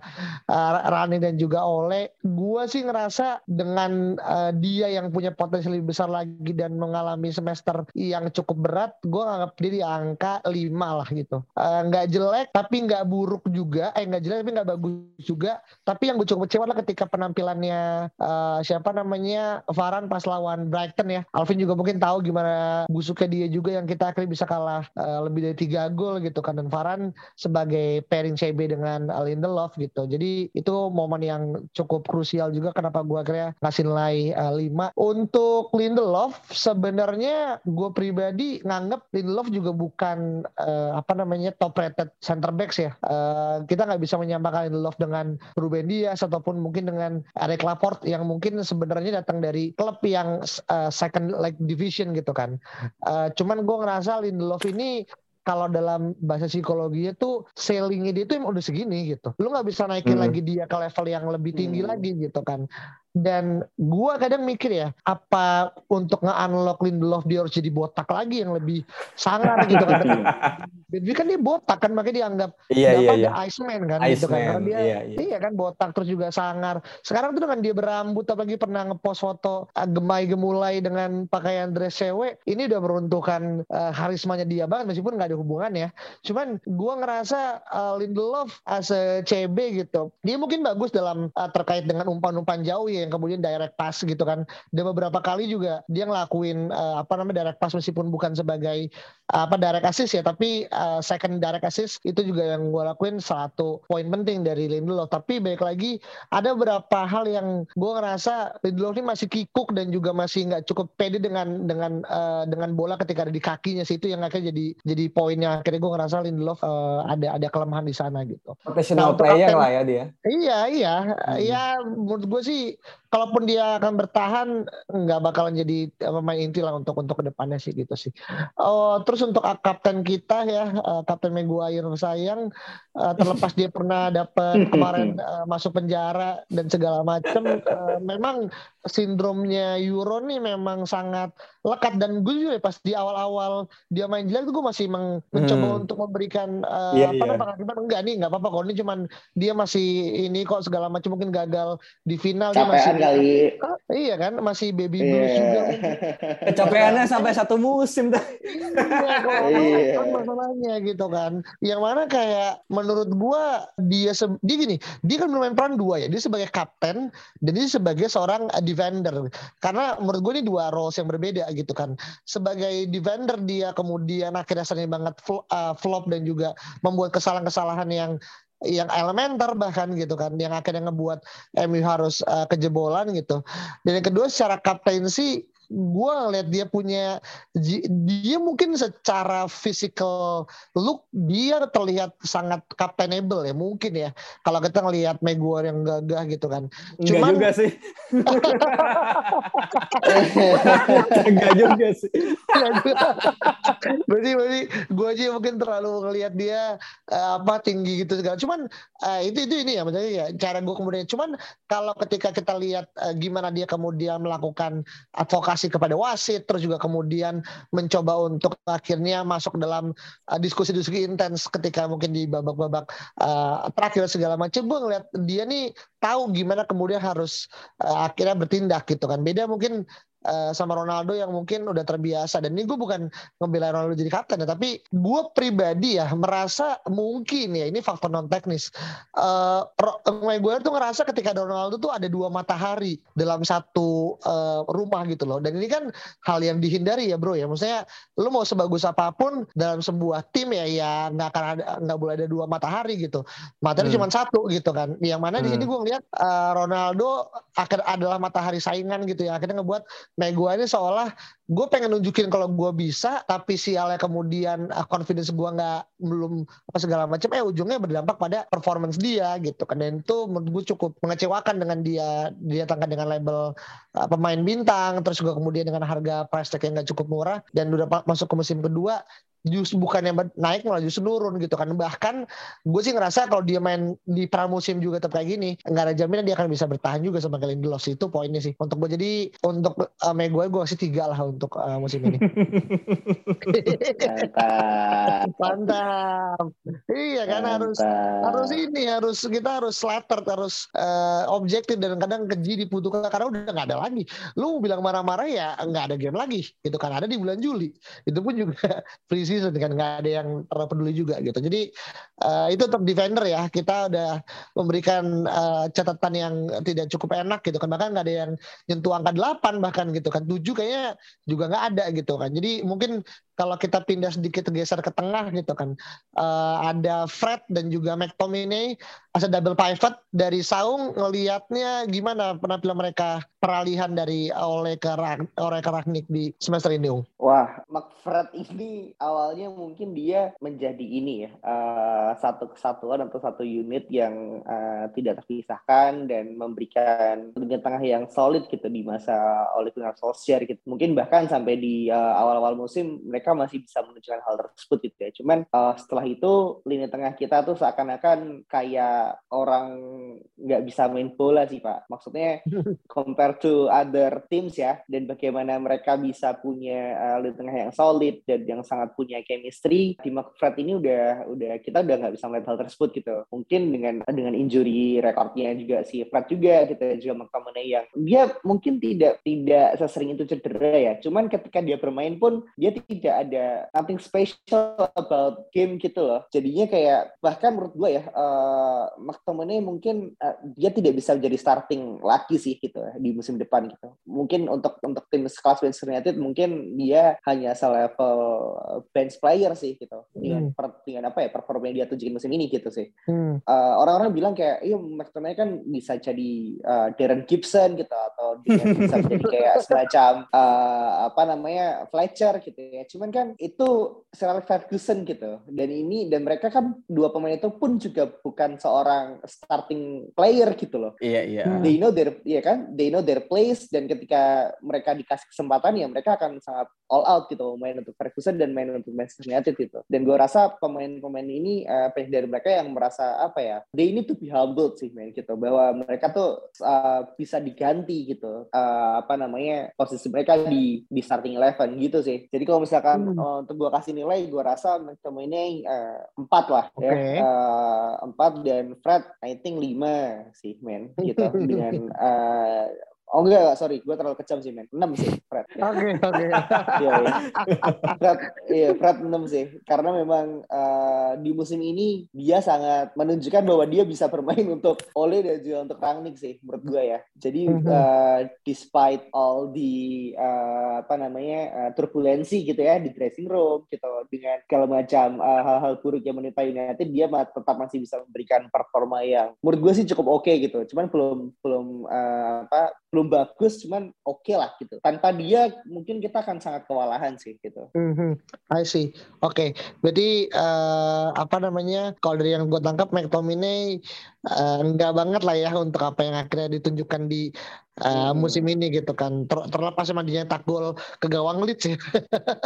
uh, Rani dan juga Ole gue sih ngerasa dengan uh, dia yang punya potensi lebih besar lagi dan mengalami semester yang cukup berat gue nganggap dia di angka 5 lah gitu. Uh, nggak jelek tapi nggak buruk juga. Eh nggak jelek tapi nggak bagus juga. Tapi yang gue cukup kecewa lah ketika penampilannya uh, siapa namanya Varan pas lawan Brighton ya. Alvin juga mungkin tahu gimana busuknya dia juga yang kita akhirnya bisa kalah uh, lebih dari tiga gol gitu kan. Dan Varan sebagai pairing CB dengan dengan Lindelof gitu. Jadi itu momen yang cukup krusial juga kenapa gue akhirnya ngasih nilai uh, eh, 5. Untuk Lindelof sebenarnya gue pribadi nganggep Lindelof juga bukan uh, apa namanya top rated center backs ya. Uh, kita nggak bisa menyamakan Lindelof dengan Ruben Dias ataupun mungkin dengan Eric Laporte yang mungkin sebenarnya datang dari klub yang uh, second like division gitu kan. Uh, cuman gue ngerasa Lindelof ini kalau dalam bahasa psikologinya tuh sellingnya dia tuh emang udah segini gitu. Lu nggak bisa naikin hmm. lagi dia ke level yang lebih tinggi hmm. lagi gitu kan dan gua kadang mikir ya apa untuk nge-unlock Lindelof dia harus jadi botak lagi yang lebih sangar gitu kan? Benfica kan dia botak kan makanya dianggap iya, iya, iya. Iceman kan Ice gitu kan? Karena dia iya, iya. iya kan botak terus juga sangar. Sekarang tuh dengan dia berambut apalagi pernah ngepost foto ah, gemai gemulai dengan pakaian dress cewek ini udah meruntuhkan uh, karismanya dia banget meskipun nggak ada hubungan ya. Cuman gua ngerasa uh, Lindelof as a CB gitu dia mungkin bagus dalam uh, terkait dengan umpan-umpan jauh ya yang kemudian direct pass gitu kan. Dan beberapa kali juga dia ngelakuin uh, apa namanya direct pass meskipun bukan sebagai uh, apa direct assist ya, tapi uh, second direct assist itu juga yang gue lakuin satu poin penting dari Lindelof. Tapi baik lagi ada beberapa hal yang gue ngerasa Lindelof ini masih kikuk dan juga masih nggak cukup pede dengan dengan uh, dengan bola ketika ada di kakinya sih itu yang akhirnya jadi jadi poinnya akhirnya gue ngerasa Lindelof uh, ada ada kelemahan di sana gitu. Professional nah, player lah ya dia. Iya iya hmm. ya menurut gue sih kalaupun dia akan bertahan nggak bakalan jadi pemain inti lah untuk untuk ke depannya sih gitu sih. Oh, terus untuk kapten kita ya uh, Kapten Maguire sayang uh, terlepas dia pernah dapat kemarin uh, masuk penjara dan segala macam uh, memang sindromnya Euro nih memang sangat lekat. Dan gue juga pas di awal-awal dia main jelek tuh gue masih meng mencoba hmm. untuk memberikan uh, yeah, apa namanya? Yeah. enggak nih nggak apa-apa kok. Ini cuman dia masih ini kok segala macam. Mungkin gagal di final Capean dia masih kali. Uh, iya kan? Masih baby yeah. blues juga. Kecapeannya sampai satu musim tuh iya kok. Iya. kan masalahnya gitu kan? Yang mana kayak menurut gue dia dia gini dia kan bermain peran dua ya. Dia sebagai kapten dan dia sebagai seorang defender. Karena menurut gue ini dua roles yang berbeda gitu kan. Sebagai defender dia kemudian akhirnya sering banget uh, flop dan juga membuat kesalahan-kesalahan yang yang elementer bahkan gitu kan. Yang akhirnya ngebuat MU harus uh, kejebolan gitu. Dan yang kedua secara kaptensi gue ngeliat dia punya dia mungkin secara physical look dia terlihat sangat captainable ya mungkin ya. Kalau kita ngelihat Maguire yang gagah gitu kan. Cuman juga sih. Enggak juga sih. Berarti berarti gue aja mungkin terlalu ngelihat dia uh, apa tinggi gitu segala. Cuman uh, itu itu ini ya maksudnya ya cara gue kemudian. Cuman kalau ketika kita lihat uh, gimana dia kemudian melakukan advokasi konfirmasi kepada wasit, terus juga kemudian mencoba untuk akhirnya masuk dalam uh, diskusi-diskusi intens ketika mungkin di babak-babak uh, terakhir segala macam. Gue ngeliat dia nih tahu gimana kemudian harus uh, akhirnya bertindak gitu kan. Beda mungkin uh, sama Ronaldo yang mungkin udah terbiasa dan ini gue bukan ngebela Ronaldo jadi kapten ya tapi gue pribadi ya merasa mungkin ya ini faktor non teknis uh, gue tuh ngerasa ketika Ronaldo tuh ada dua matahari dalam satu uh, rumah gitu loh dan ini kan hal yang dihindari ya bro ya maksudnya lu mau sebagus apa pun dalam sebuah tim ya ya nggak akan ada nggak boleh ada dua matahari gitu matahari hmm. cuma satu gitu kan yang mana hmm. di sini hmm. gue ngeliat uh, Ronaldo akan adalah matahari saingan gitu ya akhirnya ngebuat Gue ini seolah gue pengen nunjukin kalau gue bisa, tapi sialnya kemudian uh, confidence gue nggak belum apa segala macam, eh ujungnya berdampak pada performance dia gitu kan. Dan itu menurut gue cukup mengecewakan dengan dia didatangkan dengan label uh, pemain bintang, terus juga kemudian dengan harga price tag yang nggak cukup murah dan udah masuk ke musim kedua justru bukannya naik malah justru nurun gitu kan. Bahkan gue sih ngerasa kalau dia main di pramusim juga tetap kayak gini nggak ada jaminan dia akan bisa bertahan juga sama Glenn Lindelof itu poinnya sih. Untuk gue jadi untuk uh, gue gue kasih tiga lah untuk uh, musim ini. Mantap. Mantap. Iya kan mantap. harus harus ini harus kita harus slatter harus uh, objektif dan kadang keji dibutuhkan karena udah nggak ada lagi. Lu bilang marah-marah ya nggak ada game lagi gitu kan. Ada di bulan Juli. Itu pun juga free season kan nggak ada yang terlalu peduli juga gitu. Jadi uh, itu untuk defender ya kita udah memberikan uh, catatan yang tidak cukup enak gitu kan bahkan nggak ada yang nyentuh angka 8 bahkan gitu kan 7 kayaknya juga nggak ada gitu kan. Jadi mungkin kalau kita pindah sedikit geser ke tengah gitu kan uh, ada Fred dan juga McTominay as double pivot dari Saung ngelihatnya gimana penampilan mereka peralihan dari oleh ke oleh ke Ragnik di semester ini? Wah, McFred ini awalnya mungkin dia menjadi ini ya uh, satu kesatuan atau satu unit yang uh, tidak terpisahkan dan memberikan lini tengah yang solid gitu di masa oleh Gunnar Solskjaer gitu. Mungkin bahkan sampai di uh, awal-awal musim mereka masih bisa menunjukkan hal tersebut gitu ya. Cuman uh, setelah itu lini tengah kita tuh seakan-akan kayak orang nggak bisa main bola sih Pak. Maksudnya compare to other teams ya dan bagaimana mereka bisa punya uh, lini tengah yang solid dan yang sangat punya chemistry di McFred ini udah udah kita udah nggak bisa melihat hal tersebut gitu. Mungkin dengan dengan injury rekornya juga si Fred juga gitu ya, juga McTominay yang dia mungkin tidak tidak sesering itu cedera ya. Cuman ketika dia bermain pun dia tidak ada nothing special about game gitu loh. Jadinya kayak bahkan menurut gue ya uh, McTominay mungkin uh, dia tidak bisa menjadi starting lagi sih gitu di musim depan gitu. Mungkin untuk untuk tim sekelas Manchester United mungkin dia hanya selevel bench player sih gitu. Dengan, hmm. per, dengan apa ya performa yang dia tunjukin musim ini gitu sih. Hmm. Uh, orang-orang bilang kayak iya McTominay kan bisa jadi uh, Darren Gibson gitu atau dia bisa jadi kayak semacam uh, apa namanya Fletcher gitu ya. Cuman kan itu Sir Ferguson gitu. Dan ini dan mereka kan dua pemain itu pun juga bukan seorang starting player gitu loh. Iya iya. They know their iya kan, they know their place dan ketika mereka dikasih kesempatan ya mereka akan sangat all out gitu main untuk Ferguson dan main untuk Manchester United gitu. Dan gue rasa pemain-pemain ini uh, dari mereka yang merasa apa ya, they need to be humbled sih main gitu bahwa mereka tuh uh, bisa diganti gitu uh, apa namanya posisi mereka di di starting eleven gitu sih. Jadi kalau misalkan hmm. uh, untuk gue kasih nilai, gue rasa pemainnya uh, empat lah okay. ya uh, empat dan Fred I think 5 sih men gitu dengan uh, Oh enggak, sorry, gue terlalu kecam sih men. 6 sih, Fred. Oke, oke. Iya, iya. Fred, iya, Fred 6 sih. Karena memang uh, di musim ini dia sangat menunjukkan bahwa dia bisa bermain untuk Ole dan juga untuk Rangnick sih, menurut gue ya. Jadi uh, despite all the uh, apa namanya uh, turbulensi gitu ya di dressing room gitu dengan segala macam uh, hal-hal buruk yang menimpa United, dia tetap masih bisa memberikan performa yang menurut gue sih cukup oke okay, gitu. Cuman belum belum uh, apa belum bagus cuman oke okay lah gitu tanpa dia mungkin kita akan sangat kewalahan sih gitu mm-hmm. I see oke okay. berarti uh, apa namanya kalau dari yang gue tangkap McTominay uh, enggak banget lah ya untuk apa yang akhirnya ditunjukkan di uh, musim ini gitu kan Ter terlepas sama dia tak gol ke gawang Leeds ya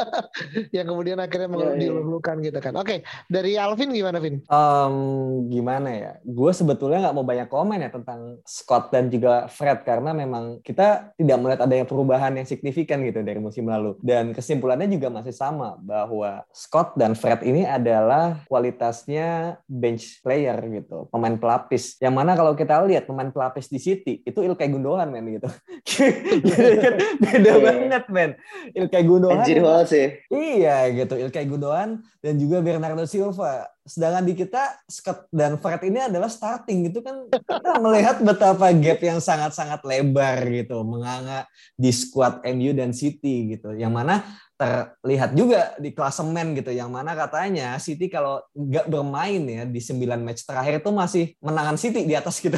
yang kemudian akhirnya yeah, yeah. dilulukan gitu kan oke okay. dari Alvin gimana Vin? Um, gimana ya gue sebetulnya nggak mau banyak komen ya tentang Scott dan juga Fred karena memang kita tidak melihat adanya perubahan yang signifikan gitu dari musim lalu dan kesimpulannya juga masih sama bahwa Scott dan Fred ini adalah kualitasnya bench player gitu pemain pelapis yang mana kalau kita lihat pemain pelapis di City itu Ilkay Gundogan men gitu. Jadi kan beda yeah. banget men. Ilkay Gundogan. Anjir sih. Iya gitu. Ilkay Gundogan dan juga Bernardo Silva. Sedangkan di kita Scott dan Fred ini adalah starting gitu kan kita melihat betapa gap yang sangat-sangat lebar gitu menganga di squad MU dan City gitu. Yang mana terlihat juga di klasemen gitu yang mana katanya City kalau nggak bermain ya di 9 match terakhir itu masih menangan City di atas gitu.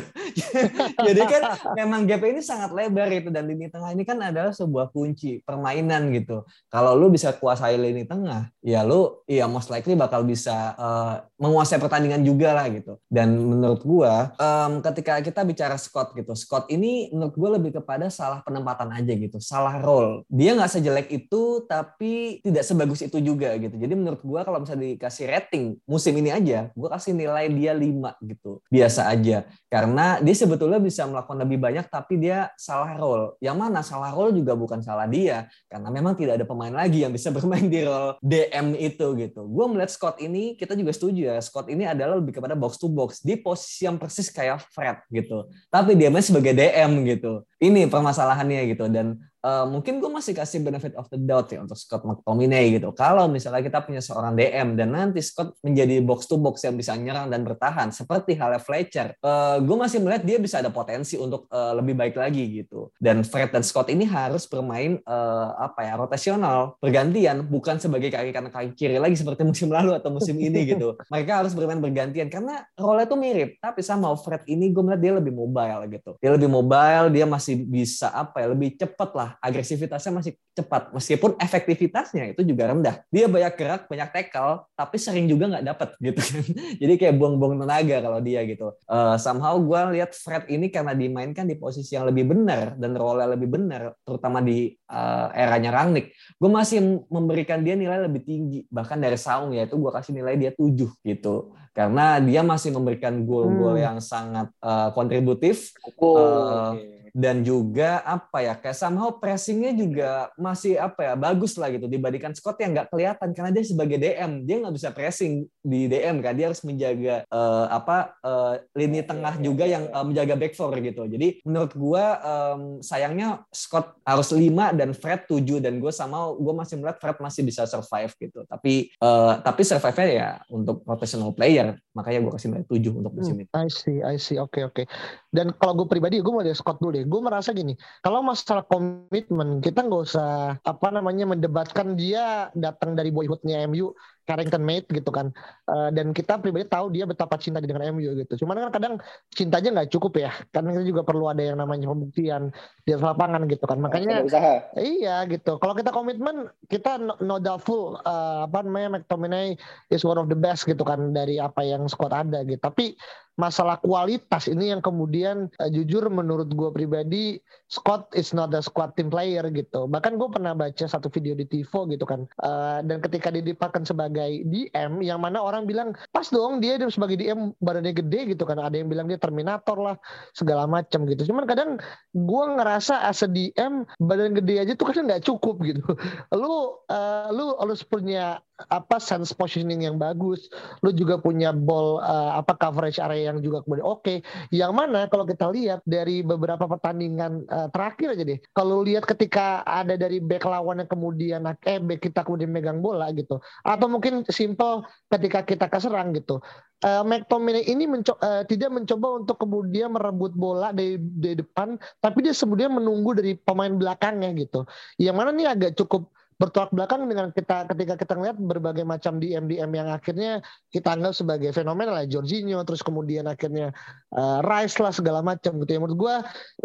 Jadi kan memang gap ini sangat lebar itu dan lini tengah ini kan adalah sebuah kunci permainan gitu. Kalau lu bisa kuasai lini tengah, ya lu ya most likely bakal bisa uh, menguasai pertandingan juga lah gitu. Dan menurut gua um, ketika kita bicara Scott gitu, Scott ini menurut gua lebih kepada salah penempatan aja gitu, salah role. Dia nggak sejelek itu tapi tapi tidak sebagus itu juga gitu. Jadi menurut gua kalau misalnya dikasih rating musim ini aja, gua kasih nilai dia 5 gitu. Biasa aja. Karena dia sebetulnya bisa melakukan lebih banyak tapi dia salah role. Yang mana salah role juga bukan salah dia karena memang tidak ada pemain lagi yang bisa bermain di role DM itu gitu. Gua melihat Scott ini kita juga setuju ya. Scott ini adalah lebih kepada box to box di posisi yang persis kayak Fred gitu. Tapi dia masih sebagai DM gitu. Ini permasalahannya gitu dan uh, mungkin gue masih kasih benefit of the doubt ya untuk Scott McTominay gitu. Kalau misalnya kita punya seorang DM dan nanti Scott menjadi box to box yang bisa nyerang dan bertahan seperti halnya Fletcher, uh, gue masih melihat dia bisa ada potensi untuk uh, lebih baik lagi gitu. Dan Fred dan Scott ini harus bermain uh, apa ya rotasional, bergantian, bukan sebagai kaki kanan kaki kiri lagi seperti musim lalu atau musim ini gitu. Mereka harus bermain bergantian karena role itu mirip, tapi sama Fred ini gue melihat dia lebih mobile gitu. Dia lebih mobile, dia masih bisa apa ya lebih cepat lah agresivitasnya masih cepat. Meskipun efektivitasnya itu juga rendah. Dia banyak gerak banyak tackle tapi sering juga nggak dapat gitu kan. Jadi kayak buang-buang tenaga kalau dia gitu. Uh, somehow gue lihat Fred ini karena dimainkan di posisi yang lebih benar dan role lebih benar terutama di uh, eranya Rangnick. Gue masih memberikan dia nilai lebih tinggi bahkan dari Saung yaitu gue kasih nilai dia 7 gitu. Karena dia masih memberikan gol-gol hmm. yang sangat uh, kontributif. Oh, uh, okay dan juga apa ya kayak somehow pressingnya juga masih apa ya bagus lah gitu dibandingkan Scott yang nggak kelihatan karena dia sebagai DM dia nggak bisa pressing di DM kan dia harus menjaga uh, apa uh, lini tengah juga yang uh, menjaga back four gitu jadi menurut gua um, sayangnya Scott harus 5 dan Fred 7 dan gue sama gue masih melihat Fred masih bisa survive gitu tapi uh, tapi survive-nya ya untuk professional player makanya gue kasih nilai 7 untuk musim hmm, ini. I see, I see. Oke, okay, oke. Okay. Dan kalau gue pribadi, gue mau lihat Scott dulu deh. Gue merasa gini kalau masalah komitmen kita nggak usah apa namanya mendebatkan dia datang dari boyhoodnya MU Carrington Mate gitu kan. Uh, dan kita pribadi tahu dia betapa cinta dengan MU gitu. Cuman kan kadang cintanya nggak cukup ya. Kan kita juga perlu ada yang namanya pembuktian di lapangan gitu kan. Makanya usaha. iya gitu. Kalau kita komitmen kita no, no doubtful uh, apa namanya McTominay is one of the best gitu kan dari apa yang squad ada gitu. Tapi masalah kualitas ini yang kemudian uh, jujur menurut gue pribadi Scott is not a squad team player gitu. Bahkan gue pernah baca satu video di Tivo gitu kan. Uh, dan ketika didipakan sebagai DM yang mana orang bilang pas dong dia sebagai DM badannya gede gitu kan. Ada yang bilang dia Terminator lah segala macam gitu. Cuman kadang gue ngerasa as a DM badan gede aja tuh kadang nggak cukup gitu. Lu uh, lu harus punya apa sense positioning yang bagus, lu juga punya ball uh, apa coverage area yang juga kemudian oke. Okay. Yang mana kalau kita lihat dari beberapa pertandingan uh, terakhir aja deh, kalau lihat ketika ada dari back lawan yang kemudian eh back kita kemudian megang bola gitu, atau mungkin simple ketika kita keserang gitu. Uh, McTominay ini menco uh, tidak mencoba untuk kemudian merebut bola dari, dari depan, tapi dia kemudian menunggu dari pemain belakangnya gitu. Yang mana nih agak cukup bertolak belakang dengan kita ketika kita ngeliat berbagai macam DM DM yang akhirnya kita anggap sebagai fenomena lah Jorginho terus kemudian akhirnya uh, Rice lah segala macam gitu ya menurut gue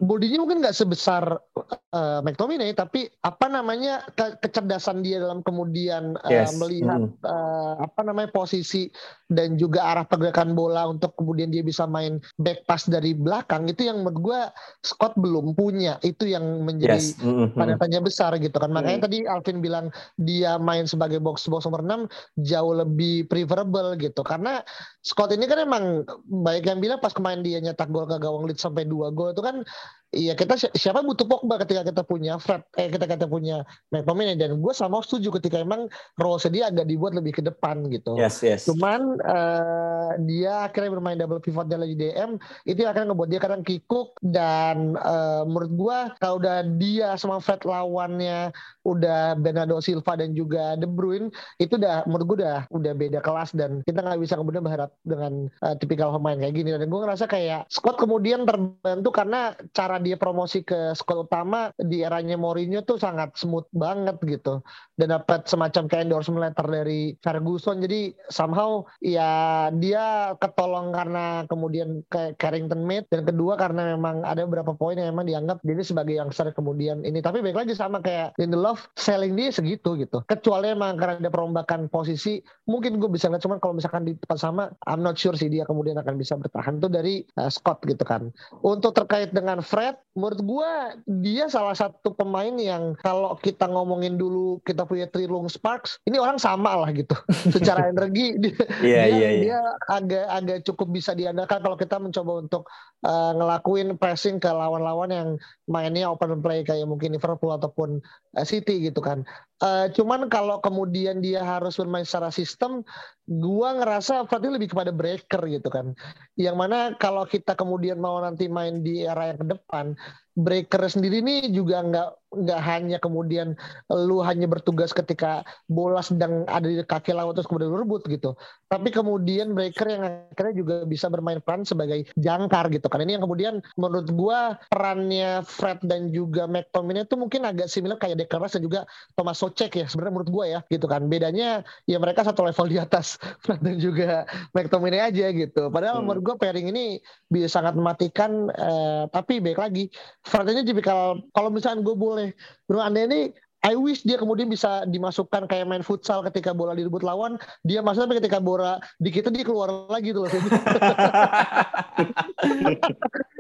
bodinya mungkin nggak sebesar uh, McTominay tapi apa namanya ke kecerdasan dia dalam kemudian uh, yes. melihat mm. uh, apa namanya posisi dan juga arah pergerakan bola untuk kemudian dia bisa main back pass dari belakang itu yang menurut gue Scott belum punya itu yang menjadi yes. mm -hmm. tanda tanya besar gitu kan makanya mm. tadi Alvin bilang dia main sebagai box box nomor 6 jauh lebih preferable gitu. Karena Scott ini kan emang baik yang bilang pas kemarin dia nyetak gol ke gawang Leeds sampai dua gol itu kan Iya kita siapa butuh Pogba ketika kita punya Fred eh kita kita punya McTominay dan gue sama setuju ketika emang role dia agak dibuat lebih ke depan gitu. Yes yes. Cuman uh, dia akhirnya bermain double pivot dalam DM itu akan ngebuat dia kadang kikuk dan uh, menurut gue kalau udah dia sama Fred lawannya udah Bernardo Silva dan juga De Bruyne itu udah menurut gue udah udah beda kelas dan kita nggak bisa kemudian berharap dengan uh, tipikal pemain kayak gini dan gue ngerasa kayak Scott kemudian terbantu karena cara dia promosi ke sekolah utama di eranya Mourinho tuh sangat smooth banget gitu. Dan dapat semacam kayak endorsement letter dari Ferguson. Jadi somehow ya dia ketolong karena kemudian ke Carrington made dan kedua karena memang ada beberapa poin yang memang dianggap dia sebagai yang youngster kemudian ini. Tapi baik lagi sama kayak Lindelof selling dia segitu gitu. Kecuali emang karena ada perombakan posisi mungkin gue bisa lihat. Cuman kalau misalkan di tempat sama I'm not sure sih dia kemudian akan bisa bertahan tuh dari uh, Scott gitu kan. Untuk terkait dengan Fred menurut gue dia salah satu pemain yang kalau kita ngomongin dulu kita punya Trilung Sparks, ini orang sama lah gitu. Secara energi dia, yeah, dia, yeah, yeah. dia agak agak cukup bisa diandalkan kalau kita mencoba untuk uh, ngelakuin pressing ke lawan-lawan yang mainnya open play kayak mungkin Liverpool ataupun uh, City gitu kan. Uh, cuman kalau kemudian dia harus bermain secara sistem, gua ngerasa berarti lebih kepada breaker gitu kan. Yang mana kalau kita kemudian mau nanti main di era yang ke depan, breaker sendiri ini juga nggak nggak hanya kemudian lu hanya bertugas ketika bola sedang ada di kaki lawan terus kemudian rebut gitu. Tapi kemudian breaker yang akhirnya juga bisa bermain peran sebagai jangkar gitu kan. Ini yang kemudian menurut gua perannya Fred dan juga McTominay itu mungkin agak similar kayak Declan Rice dan juga Thomas Socek ya sebenarnya menurut gua ya gitu kan. Bedanya ya mereka satu level di atas Fred dan juga McTominay aja gitu. Padahal hmm. menurut gua pairing ini bisa sangat mematikan eh, tapi baik lagi Ini tipikal kalau misalnya gue boleh Bro Anda ini I wish dia kemudian bisa dimasukkan kayak main futsal ketika bola direbut lawan, dia masuk tapi ketika bola di kita dia keluar lagi tuh loh.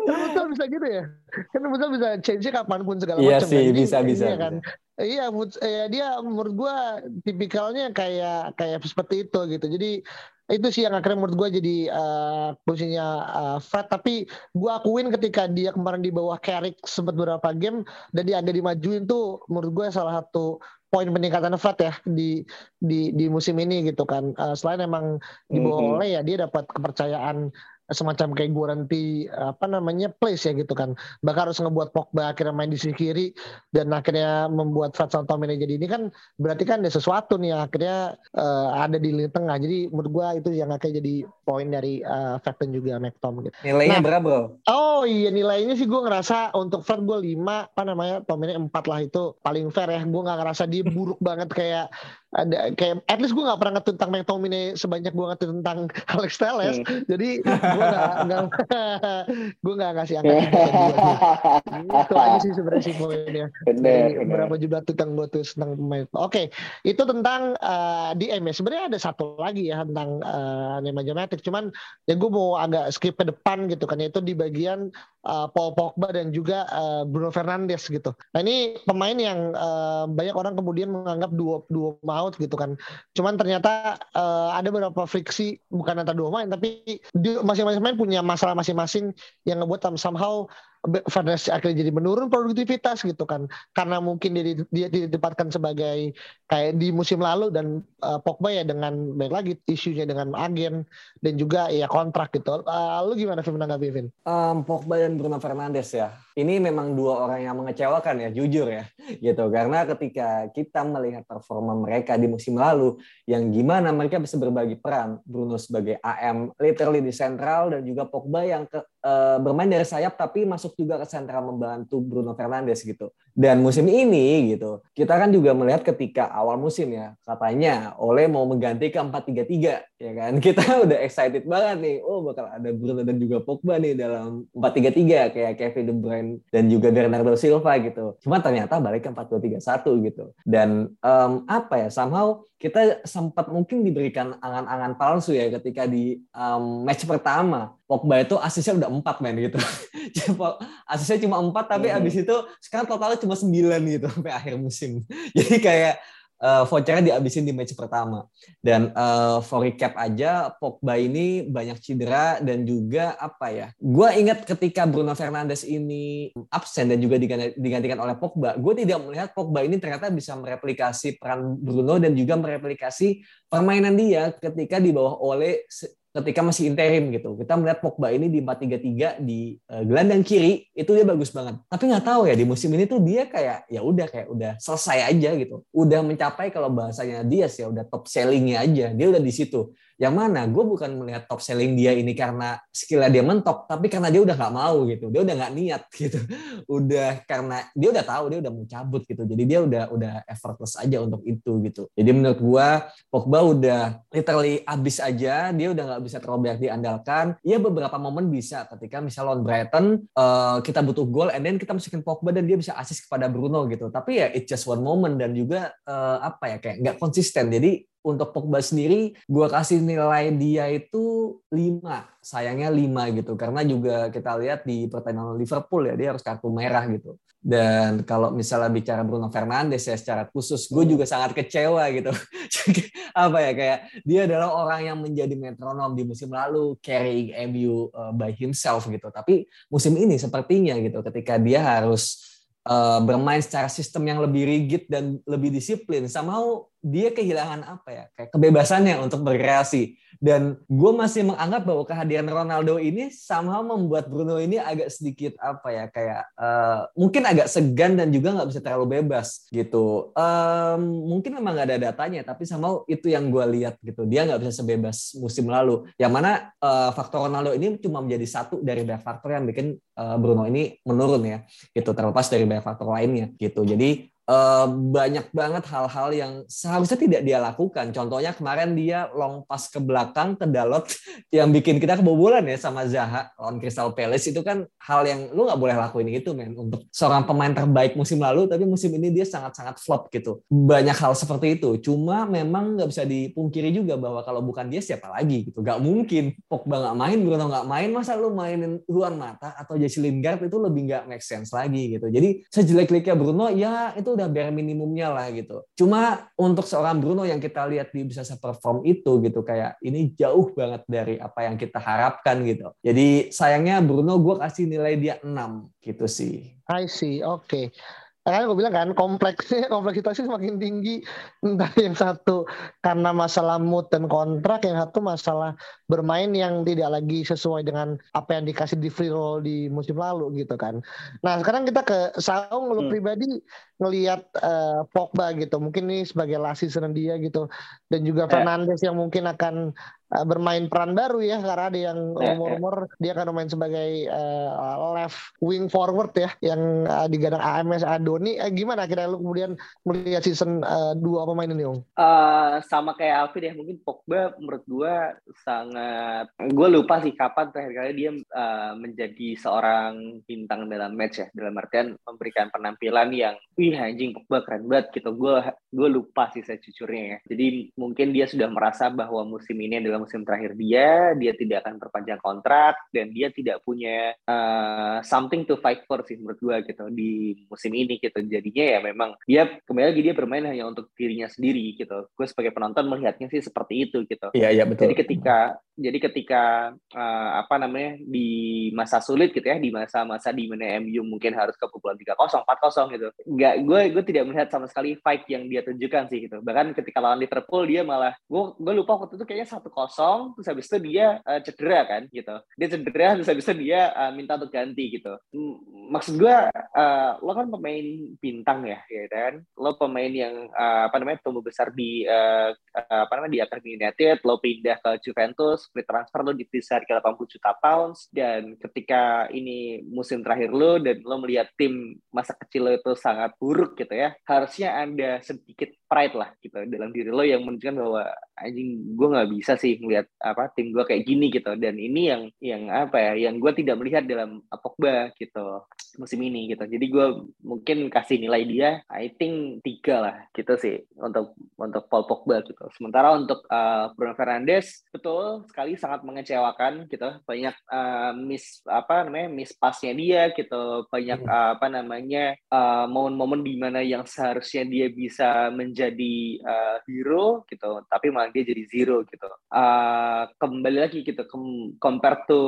futsal bisa gitu ya. Kan futsal bisa change kapan pun segala iya macam. Iya sih, kan. bisa bisa. Iya kan. Iya, ya, dia menurut gua tipikalnya kayak kayak seperti itu gitu. Jadi itu sih yang akhirnya menurut gue jadi uh, posisinya uh, Fred tapi gue akuin ketika dia kemarin di bawah Carrick sempat beberapa game dan dia agak dimajuin tuh menurut gue salah satu poin peningkatan Fred ya di di di musim ini gitu kan uh, selain emang di bawah mm -hmm. oleh ya dia dapat kepercayaan semacam kayak guarantee apa namanya place ya gitu kan bahkan harus ngebuat Pogba akhirnya main di sisi kiri dan akhirnya membuat Fred Santomene jadi ini kan berarti kan ada sesuatu nih yang akhirnya uh, ada di lini tengah jadi menurut gua itu yang akhirnya jadi poin dari uh, Fred dan juga McTom gitu. Nilainya nah, berapa bro? Oh iya nilainya sih gua ngerasa untuk Fred gua 5 apa namanya Tom ini 4 lah itu paling fair ya gua nggak ngerasa dia buruk banget kayak ada kayak at least gue gak pernah ngerti tentang McTominay sebanyak gue ngerti tentang Alex Telles. Hmm. jadi gue gak, gak gue gak ngasih angka itu aja sih sebenarnya sih poinnya. Berapa jumlah tentang gue tuh tentang pemain oke okay. itu tentang uh, eh, DM ya. Sebenarnya ada satu lagi ya tentang uh, Nemanja Matic. Cuman ya gue mau agak skip ke depan gitu kan itu di bagian uh, Paul Pogba dan juga uh, Bruno Fernandes gitu nah ini pemain yang uh, banyak orang kemudian menganggap dua dua mau out gitu kan. Cuman ternyata uh, ada beberapa friksi bukan antara dua main tapi masing-masing main punya masalah masing-masing yang ngebuat somehow Fernandes akhirnya jadi menurun produktivitas gitu kan karena mungkin dia dia ditempatkan sebagai kayak di musim lalu dan uh, Pogba ya dengan baik lagi isunya dengan agen dan juga ya kontrak gitu. Uh, lu gimana Vin menanggapi Vin? Um, Pogba dan Bruno Fernandes ya. Ini memang dua orang yang mengecewakan ya jujur ya gitu karena ketika kita melihat performa mereka di musim lalu yang gimana mereka bisa berbagi peran Bruno sebagai AM literally di sentral dan juga Pogba yang ke uh, bermain dari sayap tapi masuk juga ke sentral membantu Bruno Fernandes gitu. Dan musim ini gitu, kita kan juga melihat ketika awal musim ya, katanya Oleh mau mengganti ke 4-3-3 ya kan. Kita udah excited banget nih. Oh, bakal ada Bruno dan juga Pogba nih dalam 4-3-3 kayak Kevin De Bruyne dan juga Bernardo Silva gitu. Cuma ternyata balik ke 4-2-3-1 gitu. Dan um, apa ya, somehow kita sempat mungkin diberikan angan-angan palsu ya ketika di um, match pertama Pogba itu asisnya udah empat men gitu asisnya cuma empat tapi hmm. abis itu sekarang totalnya cuma sembilan gitu sampai akhir musim jadi kayak uh, vouchernya dihabisin di match pertama. Dan uh, for recap aja, Pogba ini banyak cedera dan juga apa ya? Gue ingat ketika Bruno Fernandes ini absen dan juga digantikan oleh Pogba, gue tidak melihat Pogba ini ternyata bisa mereplikasi peran Bruno dan juga mereplikasi permainan dia ketika di bawah Ole ketika masih interim gitu. Kita melihat Pogba ini di 4-3-3 di uh, gelandang kiri itu dia bagus banget. Tapi nggak tahu ya di musim ini tuh dia kayak ya udah kayak udah selesai aja gitu. Udah mencapai kalau bahasanya dia sih udah top sellingnya aja. Dia udah di situ. Yang mana gue bukan melihat top selling dia ini karena skillnya dia mentok, tapi karena dia udah nggak mau gitu, dia udah nggak niat gitu, udah karena dia udah tahu dia udah mau cabut gitu, jadi dia udah udah effortless aja untuk itu gitu. Jadi menurut gue Pogba udah literally abis aja, dia udah nggak bisa terlalu banyak diandalkan. Ya beberapa momen bisa ketika misal lawan Brighton uh, kita butuh gol, and then kita masukin Pogba dan dia bisa assist kepada Bruno gitu. Tapi ya it's just one moment dan juga uh, apa ya kayak nggak konsisten. Jadi untuk Pogba sendiri gue kasih nilai dia itu 5 sayangnya 5 gitu. Karena juga kita lihat di pertandingan Liverpool ya dia harus kartu merah gitu. Dan kalau misalnya bicara Bruno Fernandes ya secara khusus gue juga sangat kecewa gitu. Apa ya kayak dia adalah orang yang menjadi metronom di musim lalu carrying MU uh, by himself gitu. Tapi musim ini sepertinya gitu ketika dia harus uh, bermain secara sistem yang lebih rigid dan lebih disiplin somehow dia kehilangan apa ya? Kayak kebebasannya untuk berkreasi. Dan gue masih menganggap bahwa kehadiran Ronaldo ini somehow membuat Bruno ini agak sedikit apa ya? Kayak uh, mungkin agak segan dan juga nggak bisa terlalu bebas gitu. Um, mungkin memang nggak ada datanya tapi somehow itu yang gue lihat gitu. Dia nggak bisa sebebas musim lalu. Yang mana uh, faktor Ronaldo ini cuma menjadi satu dari banyak faktor yang bikin uh, Bruno ini menurun ya gitu. Terlepas dari banyak faktor lainnya gitu. Jadi uh, banyak banget hal-hal yang seharusnya tidak dia lakukan. Contohnya kemarin dia long pass ke belakang ke Dalot yang bikin kita kebobolan ya sama Zaha lawan Crystal Palace itu kan hal yang lu nggak boleh lakuin itu men untuk seorang pemain terbaik musim lalu tapi musim ini dia sangat-sangat flop gitu. Banyak hal seperti itu. Cuma memang nggak bisa dipungkiri juga bahwa kalau bukan dia siapa lagi gitu. Gak mungkin Pogba nggak main, Bruno nggak main, masa lu mainin Luan Mata atau Jesse Lingard itu lebih nggak make sense lagi gitu. Jadi sejelek-jeleknya Bruno ya itu udah bare minimumnya lah gitu. Cuma untuk seorang Bruno yang kita lihat dia bisa seperform itu gitu kayak ini jauh banget dari apa yang kita harapkan gitu. Jadi sayangnya Bruno gue kasih nilai dia 6 gitu sih. I see, oke. Okay kan gue bilang kan kompleksnya kompleksitasnya semakin tinggi entah yang satu karena masalah mood dan kontrak yang satu masalah bermain yang tidak lagi sesuai dengan apa yang dikasih di free roll di musim lalu gitu kan nah sekarang kita ke Saung lu hmm. pribadi ngelihat uh, Pogba gitu mungkin ini sebagai last season dia gitu dan juga ya. Fernandes yang mungkin akan bermain peran baru ya karena ada yang ya, ya. umur-umur dia akan bermain sebagai uh, left wing forward ya yang uh, digadang AMS Adoni eh, gimana kira lu kemudian melihat season uh, dua pemain ini Om? Uh, sama kayak Alvin ya mungkin Pogba menurut gua sangat gue lupa sih kapan terakhir kali dia uh, menjadi seorang bintang dalam match ya dalam artian memberikan penampilan yang wih anjing Pogba keren banget gitu gue gue lupa sih sejujurnya ya jadi mungkin dia sudah merasa bahwa musim ini adalah musim terakhir dia, dia tidak akan perpanjang kontrak dan dia tidak punya uh, something to fight for sih menurut gue gitu di musim ini gitu. Jadinya ya memang dia kembali lagi dia bermain hanya untuk dirinya sendiri gitu. Gue sebagai penonton melihatnya sih seperti itu gitu. Iya iya betul. Jadi ketika jadi ketika uh, apa namanya di masa sulit gitu ya di masa-masa di mana MU mungkin harus kebobolan tiga kosong empat kosong gitu nggak gue gue tidak melihat sama sekali fight yang dia tunjukkan sih gitu bahkan ketika lawan Liverpool dia malah gue gue lupa waktu itu kayaknya satu kosong terus habis itu dia uh, cedera kan gitu. Dia cedera terus habis itu dia uh, minta untuk ganti gitu. Maksud gue uh, lo kan pemain bintang ya ya kan? Lo pemain yang uh, apa namanya tumbuh besar di uh, apa namanya di Academy United lo pindah ke Juventus split transfer lo di harga 80 juta pounds dan ketika ini musim terakhir lo dan lo melihat tim masa kecil lo itu sangat buruk gitu ya harusnya ada sedikit pride lah gitu dalam diri lo yang menunjukkan bahwa anjing gue nggak bisa sih melihat apa tim gue kayak gini gitu. Dan ini yang yang apa ya yang gue tidak melihat dalam Pogba gitu musim ini gitu. Jadi gue mungkin kasih nilai dia I think tiga lah gitu sih untuk untuk Paul Pogba gitu. Sementara untuk uh, Bruno Fernandes betul sekali sangat mengecewakan gitu. Banyak uh, miss apa namanya miss passnya dia gitu. Banyak uh, apa namanya uh, momen-momen di mana yang seharusnya dia bisa menjadi uh, hero gitu tapi malah dia jadi zero gitu. uh, kembali lagi gitu compare to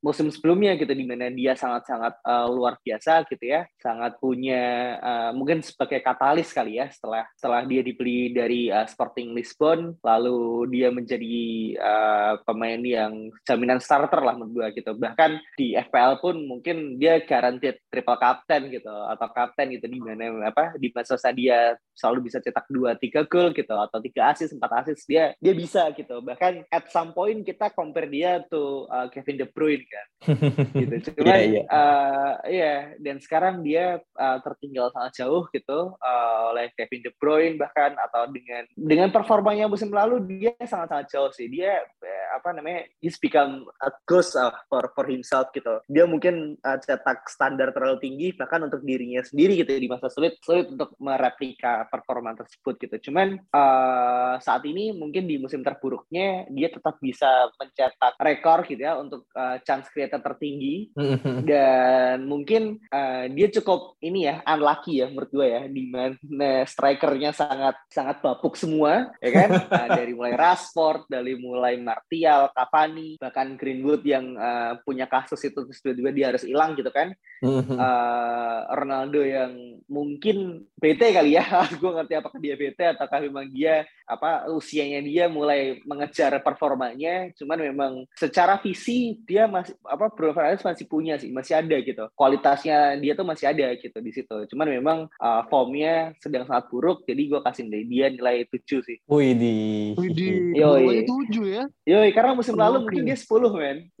musim sebelumnya gitu di mana dia sangat-sangat uh, luar biasa gitu ya. Sangat punya uh, mungkin sebagai katalis kali ya setelah setelah dia dibeli dari uh, Sporting Lisbon lalu dia menjadi uh, pemain yang jaminan starter lah menurut gue gitu. Bahkan di FPL pun mungkin dia guaranteed triple captain gitu atau kapten gitu di mana apa di masa dia selalu bisa cetak dua tiga gol gitu atau tiga asis empat asis dia dia bisa gitu. Bahkan at some point kita compare dia tuh uh, Kevin De Bruyne kan gitu cuman yeah, yeah. Uh, yeah. dan sekarang dia uh, tertinggal sangat jauh gitu uh, oleh Kevin De Bruyne bahkan atau dengan dengan performanya musim lalu dia sangat sangat jauh sih dia uh, apa namanya he's become a ghost uh, for for himself gitu dia mungkin uh, cetak standar terlalu tinggi bahkan untuk dirinya sendiri gitu di masa sulit sulit untuk mereplika performa tersebut gitu cuman uh, saat ini mungkin di musim terburuknya dia tetap bisa mencetak rekor gitu ya untuk uh, chance creator tertinggi. Dan mungkin uh, dia cukup ini ya unlucky ya menurut gue ya di mana strikernya sangat sangat bapuk semua ya kan? Uh, dari mulai Rashford dari mulai Martial Cavani bahkan Greenwood yang uh, punya kasus itu terus tiba-tiba dia harus hilang gitu kan? Uh, Ronaldo yang mungkin BT kali ya gue ngerti apakah dia BT ataukah memang dia apa usianya dia mulai mengejar performanya cuman memang secara visi dia masih apa Bruno Fernandes masih punya sih masih ada gitu. Kualitasnya dia tuh masih ada gitu di situ. Cuman memang uh, formnya sedang sangat buruk jadi gue kasih dia nilai tujuh sih. Wih di wih di Yoi. ya. Yoi, karena musim lalu okay. mungkin dia sepuluh men.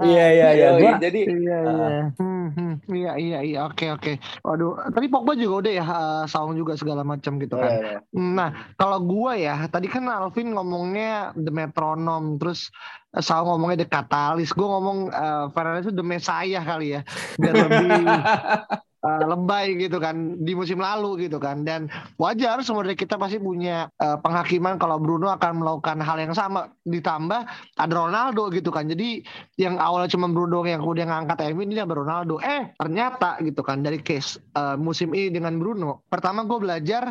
Iya iya iya. Jadi iya iya. Hmm, hmm. iya iya iya. Oke oke. Waduh tadi Pogba juga udah ya uh, saung juga segala macam gitu kan. Yeah, yeah. Nah, kalau gua ya, tadi kan Alvin ngomongnya the metronom, terus eh, Sao ngomongnya the katalis, gue ngomong uh, Fernandes itu the messiah kali ya, biar lebih uh, lebay gitu kan di musim lalu gitu kan. Dan wajar semua dari kita pasti punya uh, penghakiman kalau Bruno akan melakukan hal yang sama. Ditambah ada Ronaldo gitu kan. Jadi yang awalnya cuma Bruno yang kemudian ngangkat MU ini ada Ronaldo. Eh ternyata gitu kan dari case uh, musim ini dengan Bruno. Pertama gue belajar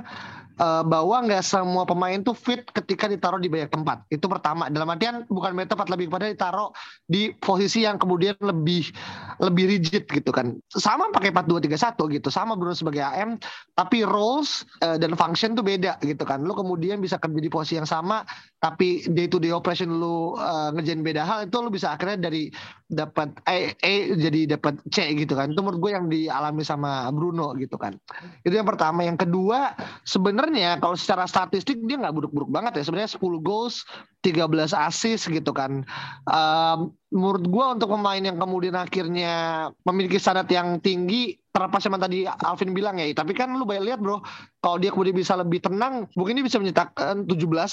uh, bahwa nggak semua pemain tuh fit ketika ditaruh di banyak tempat. Itu pertama. Dalam artian bukan banyak tempat lebih kepada ditaruh di posisi yang kemudian lebih lebih rigid gitu kan. Sama pakai 4231 gitu. Sama Bruno sebagai AM, tapi roles uh, dan function tuh beda gitu kan. Lo kemudian bisa kerja di posisi yang sama, tapi day to day operation lu uh, ngejain beda hal itu lo bisa akhirnya dari dapat E, e jadi dapat C gitu kan. Itu menurut gue yang dialami sama Bruno gitu kan. Itu yang pertama. Yang kedua sebenarnya kalau secara statistik dia nggak buruk-buruk banget ya. Sebenarnya 10 goals, 13 assist gitu kan. Um, menurut gue untuk pemain yang kemudian akhirnya memiliki standar yang tinggi terlepas yang tadi Alvin bilang ya tapi kan lu banyak lihat bro kalau dia kemudian bisa lebih tenang mungkin dia bisa mencetak 17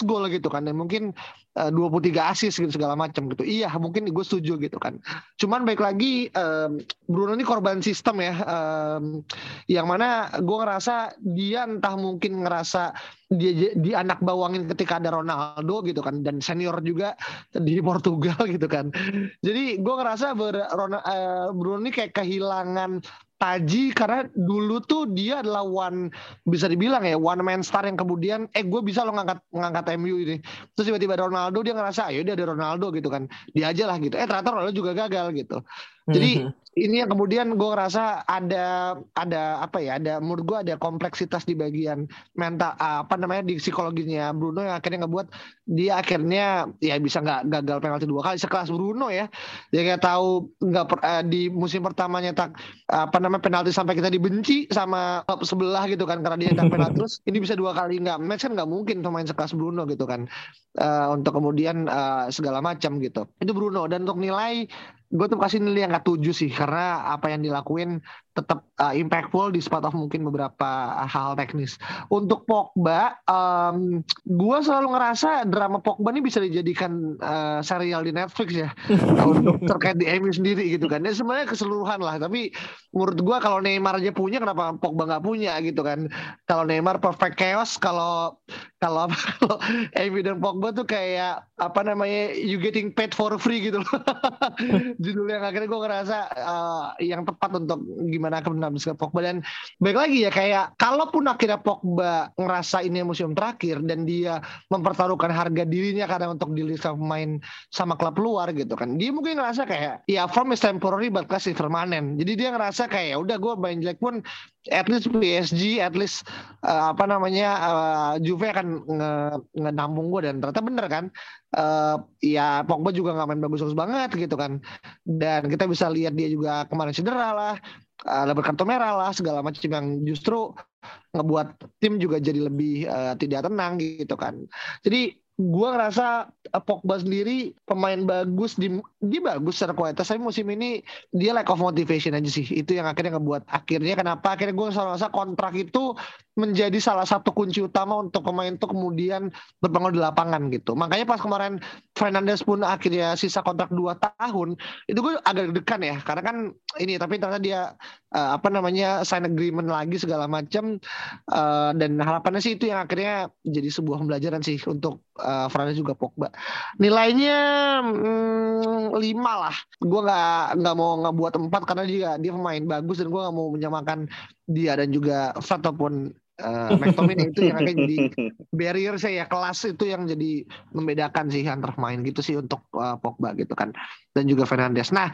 gol gitu kan dan mungkin uh, 23 asis gitu segala macam gitu iya mungkin gue setuju gitu kan cuman baik lagi um, Bruno ini korban sistem ya um, yang mana gue ngerasa dia entah mungkin ngerasa dia di anak bawangin ketika ada Ronaldo gitu kan dan senior juga di Portugal gitu kan. Jadi gue ngerasa ber, Ronald, uh, Bruno ini kayak kehilangan Taji karena dulu tuh dia adalah one bisa dibilang ya one man star yang kemudian eh gue bisa lo ngangkat ngangkat MU ini. Terus tiba-tiba Ronaldo dia ngerasa ayo dia ada Ronaldo gitu kan. Dia aja lah gitu. Eh ternyata Ronaldo juga gagal gitu Jadi mm-hmm ini yang kemudian gue ngerasa ada ada apa ya ada menurut gue ada kompleksitas di bagian mental apa namanya di psikologinya Bruno yang akhirnya ngebuat dia akhirnya ya bisa nggak gagal penalti dua kali sekelas Bruno ya. Dia kayak tahu nggak uh, di musim pertamanya tak apa namanya penalti sampai kita dibenci sama klub sebelah gitu kan karena dia tak penalti terus ini bisa dua kali nggak match kan nggak mungkin pemain sekelas Bruno gitu kan. Uh, untuk kemudian uh, segala macam gitu. Itu Bruno dan untuk nilai gue tuh kasih nilai yang gak tujuh sih karena apa yang dilakuin tetap uh, impactful di spot of mungkin beberapa hal teknis. Untuk Pogba, um, gue selalu ngerasa drama Pogba ini bisa dijadikan uh, serial di Netflix ya untuk terkait di MU sendiri gitu kan. Ya sebenarnya keseluruhan lah, tapi menurut gue kalau Neymar aja punya, kenapa Pogba nggak punya gitu kan? Kalau Neymar perfect chaos, kalau kalau kalau MU dan Pogba tuh kayak apa namanya you getting paid for free gitu loh. Judul yang akhirnya gue ngerasa uh, yang tepat untuk gimana gimana akan menambahkan Pogba. Dan baik lagi ya kayak kalaupun akhirnya Pogba ngerasa ini musim terakhir dan dia mempertaruhkan harga dirinya kadang untuk dilihat pemain sama klub luar gitu kan dia mungkin ngerasa kayak ya form is temporary but class is permanent. Jadi dia ngerasa kayak ya udah gue main jelek pun at least PSG at least uh, apa namanya uh, Juve akan nge, nge gue dan ternyata bener kan uh, ya Pogba juga nggak main bagus-bagus banget gitu kan dan kita bisa lihat dia juga kemarin cedera lah uh, dapat kartu merah lah segala macam yang justru ngebuat tim juga jadi lebih uh, tidak tenang gitu kan. Jadi gue ngerasa uh, Pogba sendiri pemain bagus di dia bagus secara kualitas tapi musim ini dia lack of motivation aja sih itu yang akhirnya ngebuat akhirnya kenapa akhirnya gue selalu kontrak itu menjadi salah satu kunci utama untuk pemain itu kemudian berpengaruh di lapangan gitu. Makanya pas kemarin Fernandes pun akhirnya sisa kontrak 2 tahun itu gue agak degan ya. Karena kan ini tapi ternyata dia uh, apa namanya sign agreement lagi segala macam uh, dan harapannya sih itu yang akhirnya jadi sebuah pembelajaran sih untuk uh, Fernandes juga Pogba. Nilainya mm, lima lah. Gue nggak nggak mau ngebuat empat karena dia dia pemain bagus dan gue nggak mau menyamakan dia dan juga Fred ataupun uh, McTominay itu yang akan jadi barrier saya ya kelas itu yang jadi membedakan sih antar main gitu sih untuk uh, Pogba gitu kan dan juga Fernandes. Nah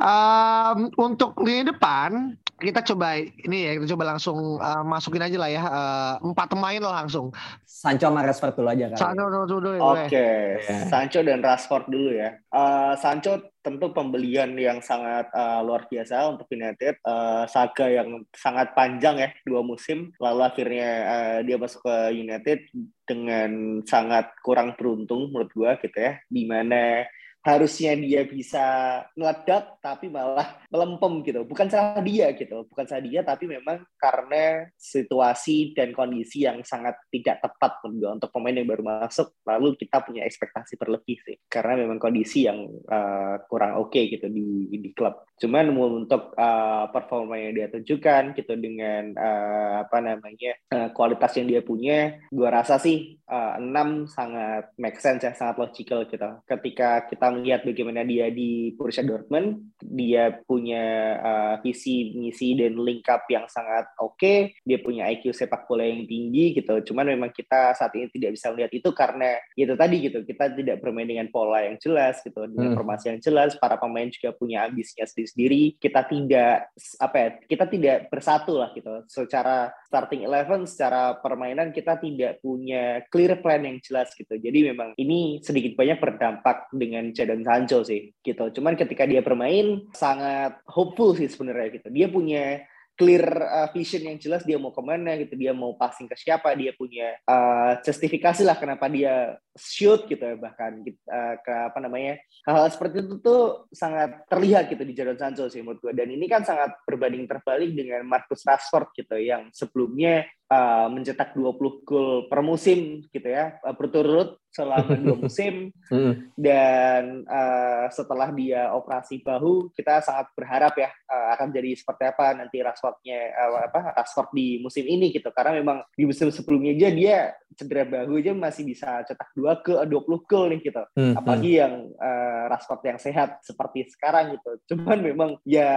um, untuk lini depan kita coba ini ya kita coba langsung uh, masukin aja lah ya uh, empat pemain lah langsung. Sancho sama Rashford dulu aja kan. Sancho dulu ya. Oke, okay. Sancho dan Rashford dulu ya. Uh, Sancho tentu pembelian yang sangat uh, luar biasa untuk United. Uh, saga yang sangat panjang ya dua musim. Lalu akhirnya uh, dia masuk ke United dengan sangat kurang beruntung menurut gua gitu ya. Di mana harusnya dia bisa meledak tapi malah melempem gitu. Bukan salah dia gitu bukan salah dia tapi memang karena situasi dan kondisi yang sangat tidak tepat untuk pemain yang baru masuk lalu kita punya ekspektasi berlebih sih. Karena memang kondisi yang uh, kurang oke okay gitu di di klub. Cuman untuk uh, performa yang dia tunjukkan gitu dengan uh, apa namanya uh, kualitas yang dia punya gua rasa sih uh, 6 sangat make sense ya sangat logical gitu. Ketika kita melihat bagaimana dia di Borussia Dortmund, dia punya uh, visi misi dan link up yang sangat oke, okay. dia punya IQ sepak bola yang tinggi gitu. Cuman memang kita saat ini tidak bisa melihat itu karena itu tadi gitu, kita tidak bermain dengan pola yang jelas gitu, dengan hmm. formasi yang jelas. Para pemain juga punya ambisinya sendiri-sendiri. Kita tidak apa ya, kita tidak bersatu lah gitu. Secara starting eleven, secara permainan kita tidak punya clear plan yang jelas gitu. Jadi memang ini sedikit banyak berdampak dengan Jadon Sancho sih gitu. Cuman ketika dia bermain sangat hopeful sih sebenarnya gitu. Dia punya clear uh, vision yang jelas dia mau ke mana gitu dia mau passing ke siapa dia punya uh, justifikasi lah kenapa dia shoot gitu ya bahkan uh, ke apa namanya hal-hal seperti itu tuh sangat terlihat gitu di Jadon Sancho sih menurut gue dan ini kan sangat berbanding terbalik dengan Marcus Rashford gitu yang sebelumnya uh, mencetak 20 gol per musim gitu ya uh, berturut selama dua musim hmm. dan uh, setelah dia operasi bahu kita sangat berharap ya uh, akan jadi seperti apa nanti Rashfordnya uh, apa Rashford di musim ini gitu karena memang di musim sebelumnya aja dia cedera bahu aja masih bisa cetak dua ke 20 gol nih gitu. Hmm, Apalagi hmm. yang uh, Rashford yang sehat seperti sekarang gitu. Cuman memang ya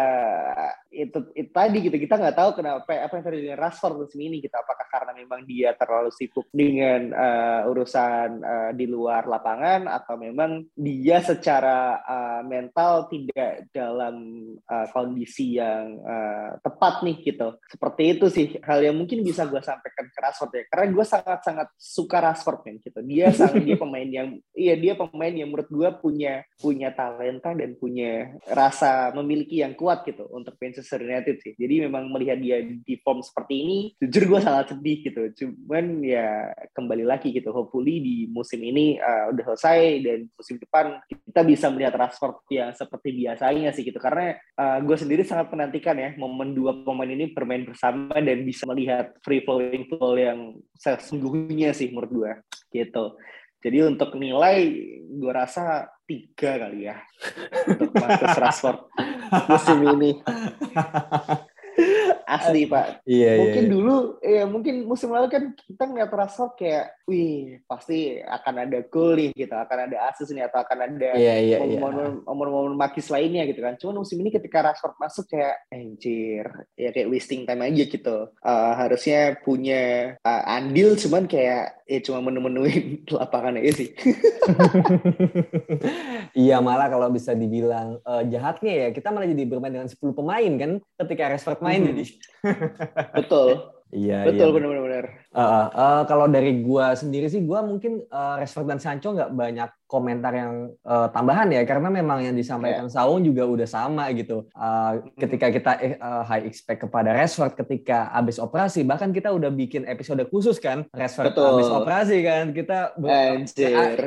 itu, itu tadi gitu kita nggak tahu kenapa apa yang terjadi dengan Rashford musim ini gitu. Apakah karena memang dia terlalu sibuk dengan uh, urusan uh, di luar lapangan atau memang dia secara uh, mental tidak dalam uh, kondisi yang uh, tepat nih gitu. Seperti itu sih hal yang mungkin bisa gue sampaikan ke Rashford ya. Karena gue sangat-sangat suka Rashford kan gitu. Dia sangat dia pemain yang iya dia pemain yang menurut gue punya punya talenta dan punya rasa memiliki yang kuat gitu untuk Manchester United sih. Jadi memang melihat dia di form seperti ini, jujur gue sangat sedih gitu. Cuman ya kembali lagi gitu. Hopefully di musim ini uh, udah selesai dan musim depan kita bisa melihat Rashford yang seperti biasanya sih gitu. Karena uh, gue sendiri sangat menantikan ya momen dua pemain ini bermain bersama dan bisa melihat free flowing football yang sesungguhnya sih menurut gue gitu. Jadi untuk nilai gue rasa tiga kali ya untuk Marcus Rashford musim ini. Asli Pak. Iya, iya mungkin iya. dulu ya mungkin musim lalu kan kita ngeliat Rashford kayak wih pasti akan ada gol nih gitu, akan ada asis nih atau akan ada iya, iya, momen-momen iya. magis lainnya gitu kan. Cuman musim ini ketika Rashford masuk kayak anjir ya kayak wasting time aja gitu. Uh, harusnya punya uh, andil cuman kayak ya cuma menu-menuin lapangan aja sih. iya malah kalau bisa dibilang uh, jahatnya ya kita malah jadi bermain dengan 10 pemain kan ketika Rashford main hmm. jadi. Betul. Iya, betul iya. benar-benar. Uh, uh, kalau dari gua sendiri sih, gua mungkin uh, Rashford dan Sancho nggak banyak komentar yang uh, tambahan ya, karena memang yang disampaikan yeah. Saung juga udah sama gitu. Uh, ketika kita uh, high expect kepada Rashford ketika habis operasi, bahkan kita udah bikin episode khusus kan, Rashford habis operasi kan, kita ber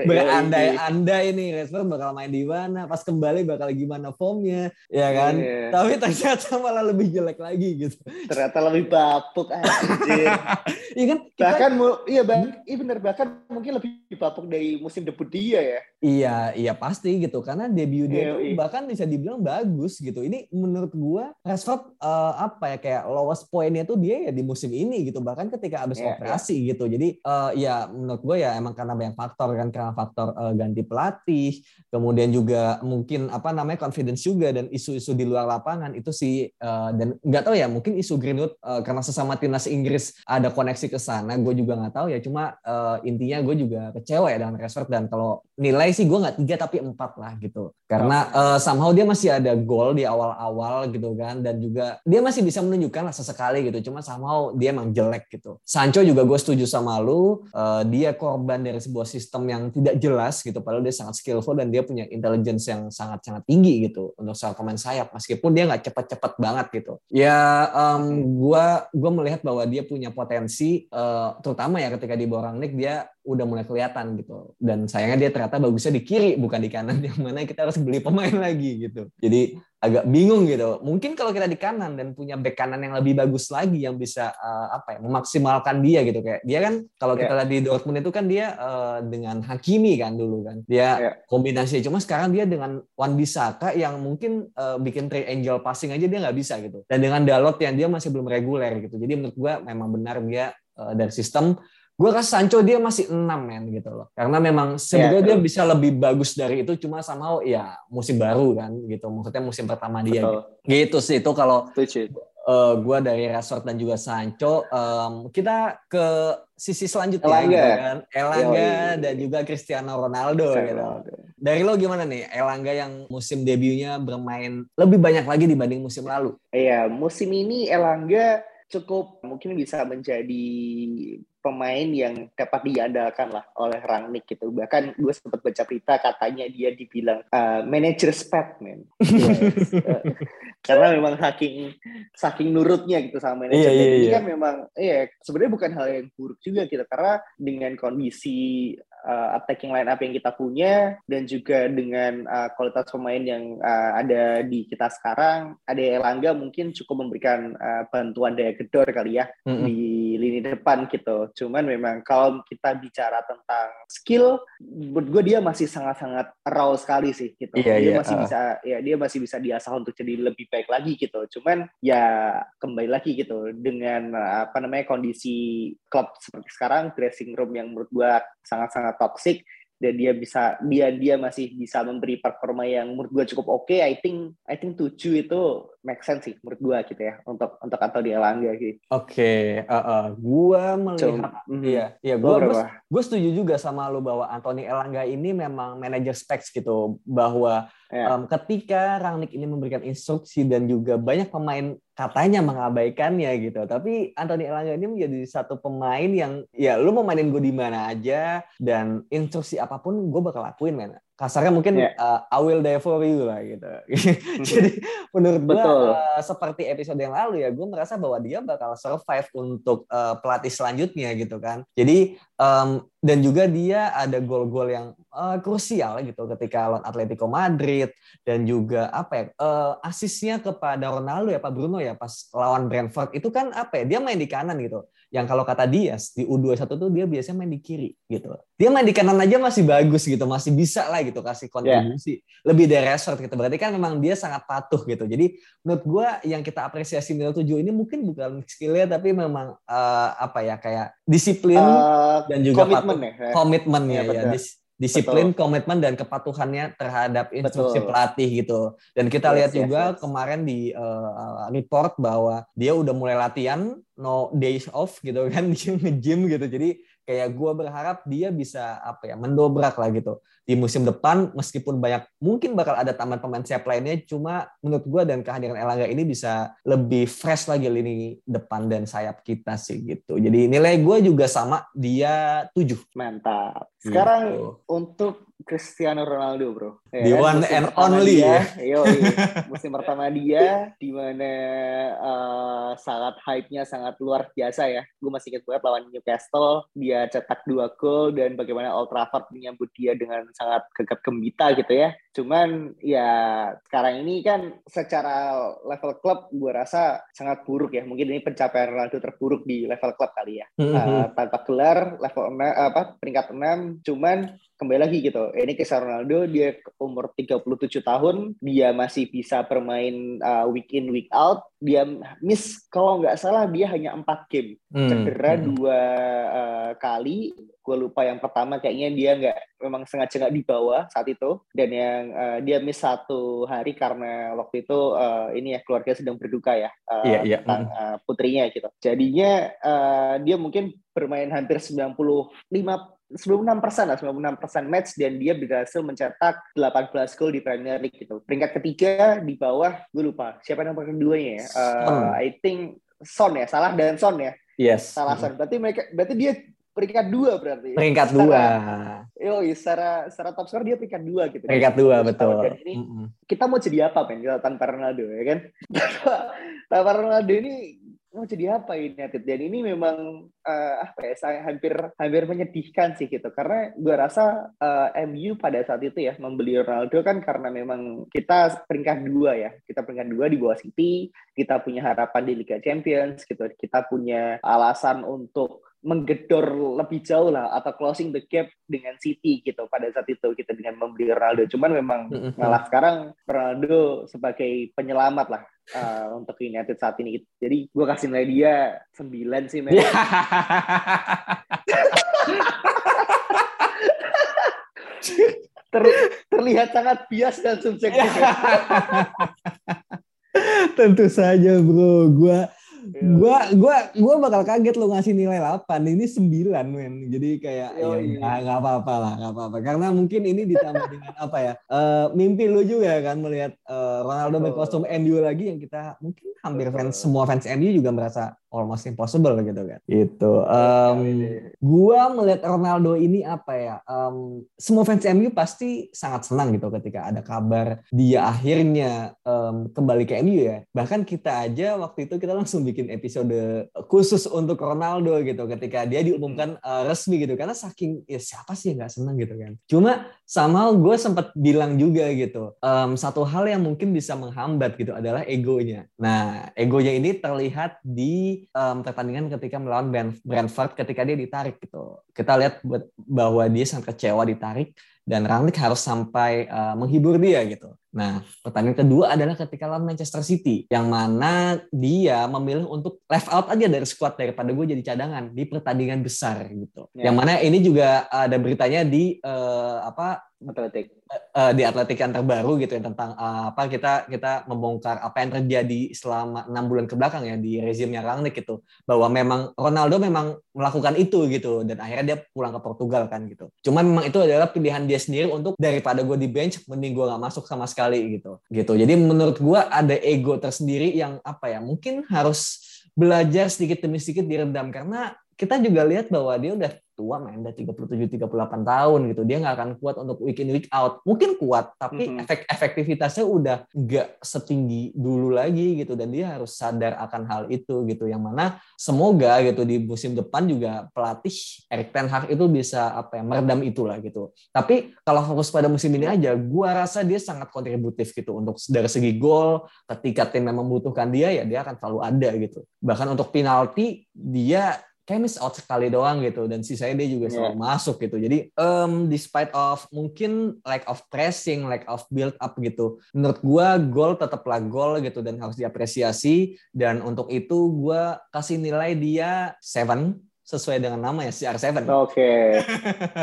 berandai-andai ini Rashford bakal main di mana, pas kembali bakal gimana formnya, ya kan? Yeah. Tapi ternyata malah lebih jelek lagi gitu. Ternyata lebih bapuk Iya kan? Kita... Bahkan iya bang, iya benar bahkan mungkin lebih bapuk dari musim debut dia ya. Iya, iya pasti gitu karena debut dia iya, iya. bahkan bisa dibilang bagus gitu. Ini menurut gua Rashford uh, apa ya kayak lowest pointnya tuh dia ya di musim ini gitu. Bahkan ketika habis yeah, operasi yeah. gitu. Jadi uh, ya menurut gua ya emang karena banyak faktor kan karena faktor uh, ganti pelatih, kemudian juga mungkin apa namanya confidence juga dan isu-isu di luar lapangan itu sih uh, dan nggak tahu ya mungkin isu Greenwood uh, karena sesama timnas Inggris ada koneksi ke sana, gue juga nggak tahu ya. Cuma uh, intinya gue juga kecewa ya dengan Rashford. Dan kalau nilai sih gue nggak tiga tapi empat lah gitu. Karena uh, somehow dia masih ada gol di awal-awal gitu kan. Dan juga dia masih bisa menunjukkan lah sesekali gitu. Cuma somehow dia emang jelek gitu. Sancho juga gue setuju sama lu. Uh, dia korban dari sebuah sistem yang tidak jelas gitu. Padahal dia sangat skillful dan dia punya intelligence yang sangat-sangat tinggi gitu untuk soal pemain sayap. Meskipun dia nggak cepet-cepet banget gitu. Ya um, gue gue melihat bahwa dia punya potensi uh, terutama ya ketika di bawah Rangnick dia udah mulai kelihatan gitu. Dan sayangnya dia ternyata bagusnya di kiri bukan di kanan. Yang mana kita harus beli pemain lagi gitu. Jadi agak bingung gitu. Mungkin kalau kita di kanan dan punya back kanan yang lebih bagus lagi yang bisa uh, apa ya memaksimalkan dia gitu. Kayak dia kan kalau kita yeah. lihat di Dortmund itu kan dia uh, dengan Hakimi kan dulu kan. Dia yeah. kombinasi. Cuma sekarang dia dengan Wan Bisaka yang mungkin uh, bikin three angel passing aja dia nggak bisa gitu. Dan dengan Dalot yang dia masih belum reguler gitu. Jadi menurut gua memang benar dia uh, dari sistem gue rasa Sancho dia masih enam men gitu loh. Karena memang sebenarnya yeah, dia bisa lebih bagus dari itu cuma sama ya musim baru kan gitu. Maksudnya musim pertama dia gitu. gitu sih. Itu kalau uh, eh, gue dari Rashford dan juga Sancho um, kita ke sisi selanjutnya Elanga. gitu kan. Elanga dan juga Cristiano Ronaldo gitu. Dari lo gimana nih? Elanga yang musim debutnya bermain lebih banyak lagi dibanding musim lalu? Iya musim ini Elanga cukup mungkin bisa menjadi pemain yang dapat diandalkan lah oleh Rangnick gitu. Bahkan gue sempat baca berita katanya dia dibilang uh, manager pet man. Yes. uh, karena memang saking saking nurutnya gitu sama manajer. Iya, iya, iya. Kan memang iya sebenarnya bukan hal yang buruk juga gitu karena dengan kondisi uh, attacking line up yang kita punya dan juga dengan uh, kualitas pemain yang uh, ada di kita sekarang, ada Elangga mungkin cukup memberikan uh, bantuan daya gedor kali ya mm -hmm. di lini depan gitu. Cuman memang kalau kita bicara tentang skill, menurut gue dia masih sangat-sangat raw sekali sih gitu. Iya, dia iya, masih uh. bisa ya dia masih bisa diasah untuk jadi lebih baik lagi gitu. Cuman ya kembali lagi gitu dengan apa namanya kondisi klub seperti sekarang dressing room yang menurut gue sangat-sangat toxic dan dia bisa dia dia masih bisa memberi performa yang menurut gue cukup oke okay, I think I think tujuh itu make sense sih menurut gue gitu ya untuk untuk atau dia Langga gitu. Oke, okay, uh, uh, gua melihat mm, iya, iya gua gua, gua setuju juga sama lu bahwa Anthony Elangga ini memang manajer specs gitu bahwa yeah. um, ketika Rangnick ini memberikan instruksi dan juga banyak pemain katanya mengabaikannya gitu. Tapi Anthony Elangga ini menjadi satu pemain yang ya lu mau mainin gue di mana aja dan instruksi apa pun gue bakal lakuin men kasarnya mungkin yeah. uh, I will die for you lah gitu. Jadi menurut gue uh, seperti episode yang lalu ya, gue merasa bahwa dia bakal survive untuk uh, pelatih selanjutnya gitu kan. Jadi um, dan juga dia ada gol-gol yang uh, krusial gitu ketika lawan Atletico Madrid dan juga apa ya uh, asisnya kepada Ronaldo ya Pak Bruno ya pas lawan Brentford itu kan apa ya dia main di kanan gitu yang kalau kata Dias di U21 tuh dia biasanya main di kiri gitu. Dia main di kanan aja masih bagus gitu, masih bisa lah gitu kasih kontribusi. Yeah. Lebih dari Rashford gitu. Berarti kan memang dia sangat patuh gitu. Jadi menurut gue yang kita apresiasi Milo 7 ini mungkin bukan skillnya tapi memang uh, apa ya kayak disiplin uh, dan juga komitmen patuh. ya. Komitmen ya, ya, ya disiplin, Betul. komitmen dan kepatuhannya terhadap instruksi Betul. pelatih gitu. Dan kita yes, lihat yes, juga yes. kemarin di uh, report bahwa dia udah mulai latihan no days off gitu kan dia nge-gym gitu. Jadi kayak gue berharap dia bisa apa ya mendobrak lah gitu di musim depan meskipun banyak mungkin bakal ada taman pemain siap lainnya cuma menurut gue dan kehadiran Elangga ini bisa lebih fresh lagi lini depan dan sayap kita sih gitu jadi nilai gue juga sama dia tujuh mantap sekarang gitu. untuk Cristiano Ronaldo bro. Ya, The one and only dia, ya. Yo, musim pertama dia di mana uh, sangat hype-nya sangat luar biasa ya. Gue masih ingat banget lawan Newcastle, dia cetak dua gol dan bagaimana Old Trafford menyambut dia dengan sangat gegap gembita gitu ya. Cuman ya sekarang ini kan secara level klub gue rasa sangat buruk ya. Mungkin ini pencapaian Ronaldo terburuk di level klub kali ya. Mm -hmm. uh, tanpa gelar level 6 apa peringkat 6 cuman kembali lagi gitu. Ini Cristiano Ronaldo dia umur 37 tahun, dia masih bisa bermain uh, week in week out. Dia miss kalau nggak salah dia hanya empat game. Hmm. Cedera hmm. dua uh, kali. Gue lupa yang pertama kayaknya dia nggak memang sengaja nggak dibawa saat itu dan yang uh, dia miss satu hari karena waktu itu uh, ini ya keluarga sedang berduka ya uh, yeah, yeah. tentang uh, putrinya gitu. Jadinya uh, dia mungkin bermain hampir 95 96 persen lah, 96 persen match dan dia berhasil mencetak 18 gol di Premier League gitu. Peringkat ketiga di bawah, gue lupa siapa yang peringkat keduanya ya. Uh, I think Son ya, salah dan Son ya. Yes. Salah Son. Berarti mereka, berarti dia peringkat dua berarti. Peringkat secara, dua. Yo, secara secara top score dia peringkat dua gitu. Peringkat dua betul. Dan ini mm -hmm. kita mau jadi apa men tanpa Ronaldo ya kan? tanpa Ronaldo ini mau jadi apa United? Dan ini memang uh, apa ya saya hampir hampir menyedihkan sih gitu. Karena gue rasa uh, eh, MU pada saat itu ya membeli Ronaldo kan karena memang kita peringkat dua ya. Kita peringkat dua di bawah City kita punya harapan di Liga Champions gitu. Kita punya alasan untuk menggedor lebih jauh lah atau closing the gap dengan City gitu pada saat itu kita dengan membeli Ronaldo. Cuman memang malah sekarang Ronaldo sebagai penyelamat lah uh, untuk United saat ini. Jadi gue kasih nilai dia 9 sih men. Ter, terlihat sangat bias dan subjektif. Tentu saja bro, gue. Gua gua gua bakal kaget lo ngasih nilai 8. Ini 9, men. Jadi kayak Yo, ya enggak apa-apa lah, enggak apa-apa. Karena mungkin ini ditambah dengan apa ya? Uh, mimpi lu juga kan melihat uh, Ronaldo berkostum MU lagi yang kita mungkin hampir fans semua fans MU juga merasa almost impossible gitu kan. Itu. Um, gua melihat Ronaldo ini apa ya? Um, semua fans MU pasti sangat senang gitu ketika ada kabar dia akhirnya um, kembali ke MU ya. Bahkan kita aja waktu itu kita langsung bikin episode khusus untuk Ronaldo gitu ketika dia diumumkan uh, resmi gitu karena saking ya siapa sih yang nggak senang gitu kan. Cuma sama gue sempat bilang juga gitu. Um, satu hal yang mungkin bisa menghambat gitu adalah egonya. Nah, egonya ini terlihat di um, pertandingan ketika melawan Brentford ketika dia ditarik gitu. Kita lihat bahwa dia sangat kecewa ditarik dan Rangnick harus sampai uh, menghibur dia gitu. Nah, pertandingan kedua adalah ketika lawan Manchester City, yang mana dia memilih untuk left out aja dari squad daripada gue jadi cadangan di pertandingan besar gitu. Yeah. Yang mana ini juga ada beritanya di uh, apa Atletik uh, di Atletik yang terbaru gitu ya tentang uh, apa kita kita membongkar apa yang terjadi selama enam bulan ke belakang ya di rezimnya Rangnick itu bahwa memang Ronaldo memang melakukan itu gitu dan akhirnya dia pulang ke Portugal kan gitu. Cuma memang itu adalah pilihan dia sendiri untuk daripada gue di bench mending gue nggak masuk sama sekali sekali gitu. Gitu. Jadi menurut gua ada ego tersendiri yang apa ya? Mungkin harus belajar sedikit demi sedikit diredam karena kita juga lihat bahwa dia udah tua main udah 37 38 tahun gitu. Dia nggak akan kuat untuk week in week out. Mungkin kuat, tapi mm -hmm. efek efektivitasnya udah nggak setinggi dulu lagi gitu dan dia harus sadar akan hal itu gitu. Yang mana semoga gitu di musim depan juga pelatih Erik Ten Hag itu bisa apa ya meredam itulah gitu. Tapi kalau fokus pada musim ini aja, gua rasa dia sangat kontributif gitu untuk dari segi gol ketika tim memang membutuhkan dia ya dia akan selalu ada gitu. Bahkan untuk penalti dia miss out sekali doang gitu dan sisanya dia juga yeah. selalu masuk gitu jadi um, despite of mungkin lack of pressing lack of build up gitu menurut gue gol tetaplah gol gitu dan harus diapresiasi dan untuk itu gue kasih nilai dia seven sesuai dengan nama ya CR7. Oke. Okay.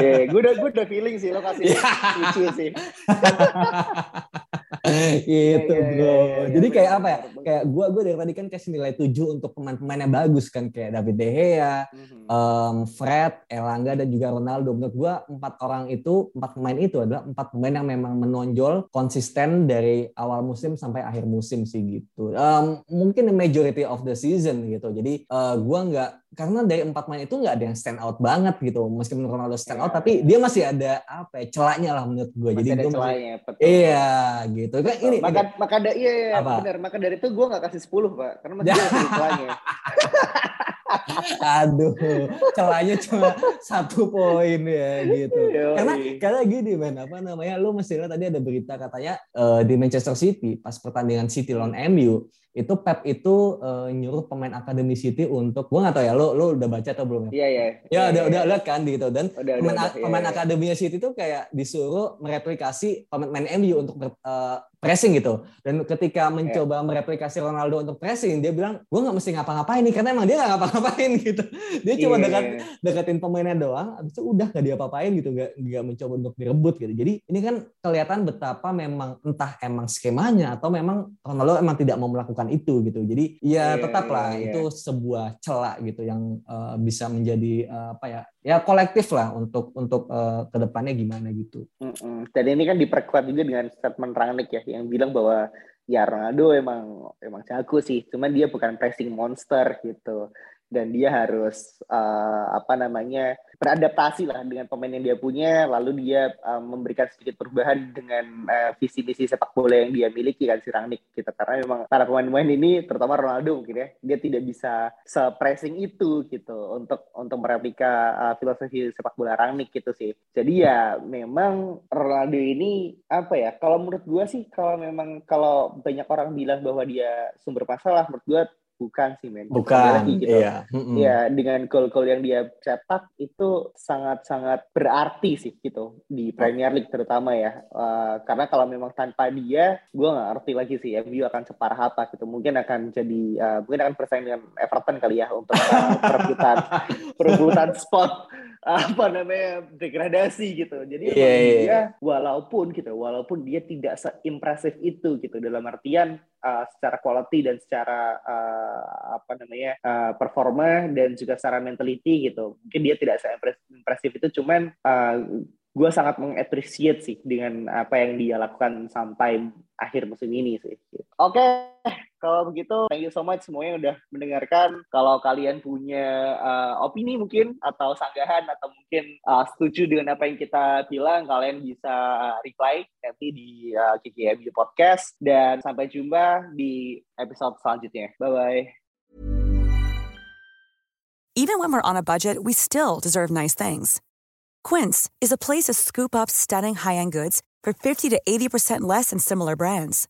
yeah, gue udah gue udah feeling sih lo kasih lucu sih. gitu yeah, bro. Yeah, yeah, Jadi kayak apa ya? Kayak gue gue dari tadi kan kasih nilai 7 untuk pemain-pemain yang bagus kan kayak David De Gea, mm-hmm. um, Fred, Elanga dan juga Ronaldo. Menurut gue empat orang itu empat pemain itu adalah empat pemain yang memang menonjol konsisten dari awal musim sampai akhir musim sih gitu. Um, mungkin the majority of the season gitu. Jadi uh, gue nggak karena dari empat main itu nggak ada yang stand out banget gitu. Meskipun Ronaldo stand out tapi dia masih ada apa ya celaknya lah menurut gue jadi gue masih iya gitu. Kan ini maka ini. maka da, iya, iya benar maka dari itu gue nggak kasih 10 pak. Karena masih ada celahnya Aduh, celahnya cuma satu poin ya gitu. Yoi. Karena karena gini men, apa namanya? Lu mesti lihat tadi ada berita katanya uh, di Manchester City pas pertandingan City lawan MU itu Pep itu uh, nyuruh pemain akademi City untuk gua nggak tahu ya lo lo udah baca atau belum ya? Iya iya. Ya udah udah lihat kan gitu dan udah, pemain, udah, pemain iya, akademinya City itu kayak disuruh mereplikasi pemain MU untuk ber, uh, pressing gitu. Dan ketika mencoba yeah. mereplikasi Ronaldo untuk pressing, dia bilang, gue nggak mesti ngapa-ngapain nih, karena emang dia nggak ngapa-ngapain gitu. Dia cuma yeah. dekat deketin pemainnya doang, abis itu udah nggak diapa-apain gitu, nggak nggak mencoba untuk direbut gitu. Jadi ini kan kelihatan betapa memang entah emang skemanya atau memang Ronaldo emang tidak mau melakukan itu gitu. Jadi ya yeah, tetaplah yeah, yeah. itu sebuah celak gitu yang uh, bisa menjadi uh, apa ya ya kolektif lah untuk untuk uh, ke depannya gimana gitu. Dan ini kan diperkuat juga dengan statement Rangnick ya yang bilang bahwa ya Ronaldo emang emang jago sih, cuman dia bukan pressing monster gitu dan dia harus uh, apa namanya beradaptasi lah dengan pemain yang dia punya. Lalu dia uh, memberikan sedikit perubahan dengan uh, visi misi sepak bola yang dia miliki kan si Rangnick gitu. Karena memang para pemain-pemain ini terutama Ronaldo mungkin ya dia tidak bisa se-pressing itu gitu. Untuk untuk mereplika uh, filosofi sepak bola Rangnick gitu sih. Jadi ya memang Ronaldo ini apa ya kalau menurut gua sih kalau memang kalau banyak orang bilang bahwa dia sumber masalah menurut gua bukan sih men. Bukan lagi, gitu. iya. Ya dengan gol-gol yang dia cetak itu sangat-sangat berarti sih gitu. Di Premier League terutama ya. Uh, karena kalau memang tanpa dia gue nggak ngerti lagi sih MU akan separah apa gitu. Mungkin akan jadi uh, mungkin akan bersaing dengan Everton kali ya untuk uh, perebutan perebutan spot apa namanya degradasi gitu. Jadi yeah, yeah, yeah. dia iya. walaupun gitu, walaupun dia tidak seimpresif itu gitu dalam artian uh, secara quality dan secara uh, apa namanya uh, performa dan juga secara mentality gitu. Mungkin dia tidak seimpresif itu, cuman uh, gue sangat mengapresiasi sih dengan apa yang dia lakukan sampai akhir musim ini sih. Oke, kalau begitu thank you so much semuanya udah mendengarkan. Kalau kalian punya uh, opini mungkin atau sanggahan atau mungkin uh, setuju dengan apa yang kita bilang, kalian bisa reply nanti di uh, KKMU Podcast dan sampai jumpa di episode selanjutnya. Bye bye. Even when we're on a budget, we still deserve nice things. Quince is a place to scoop up stunning high-end goods for 50 to 80% less than similar brands.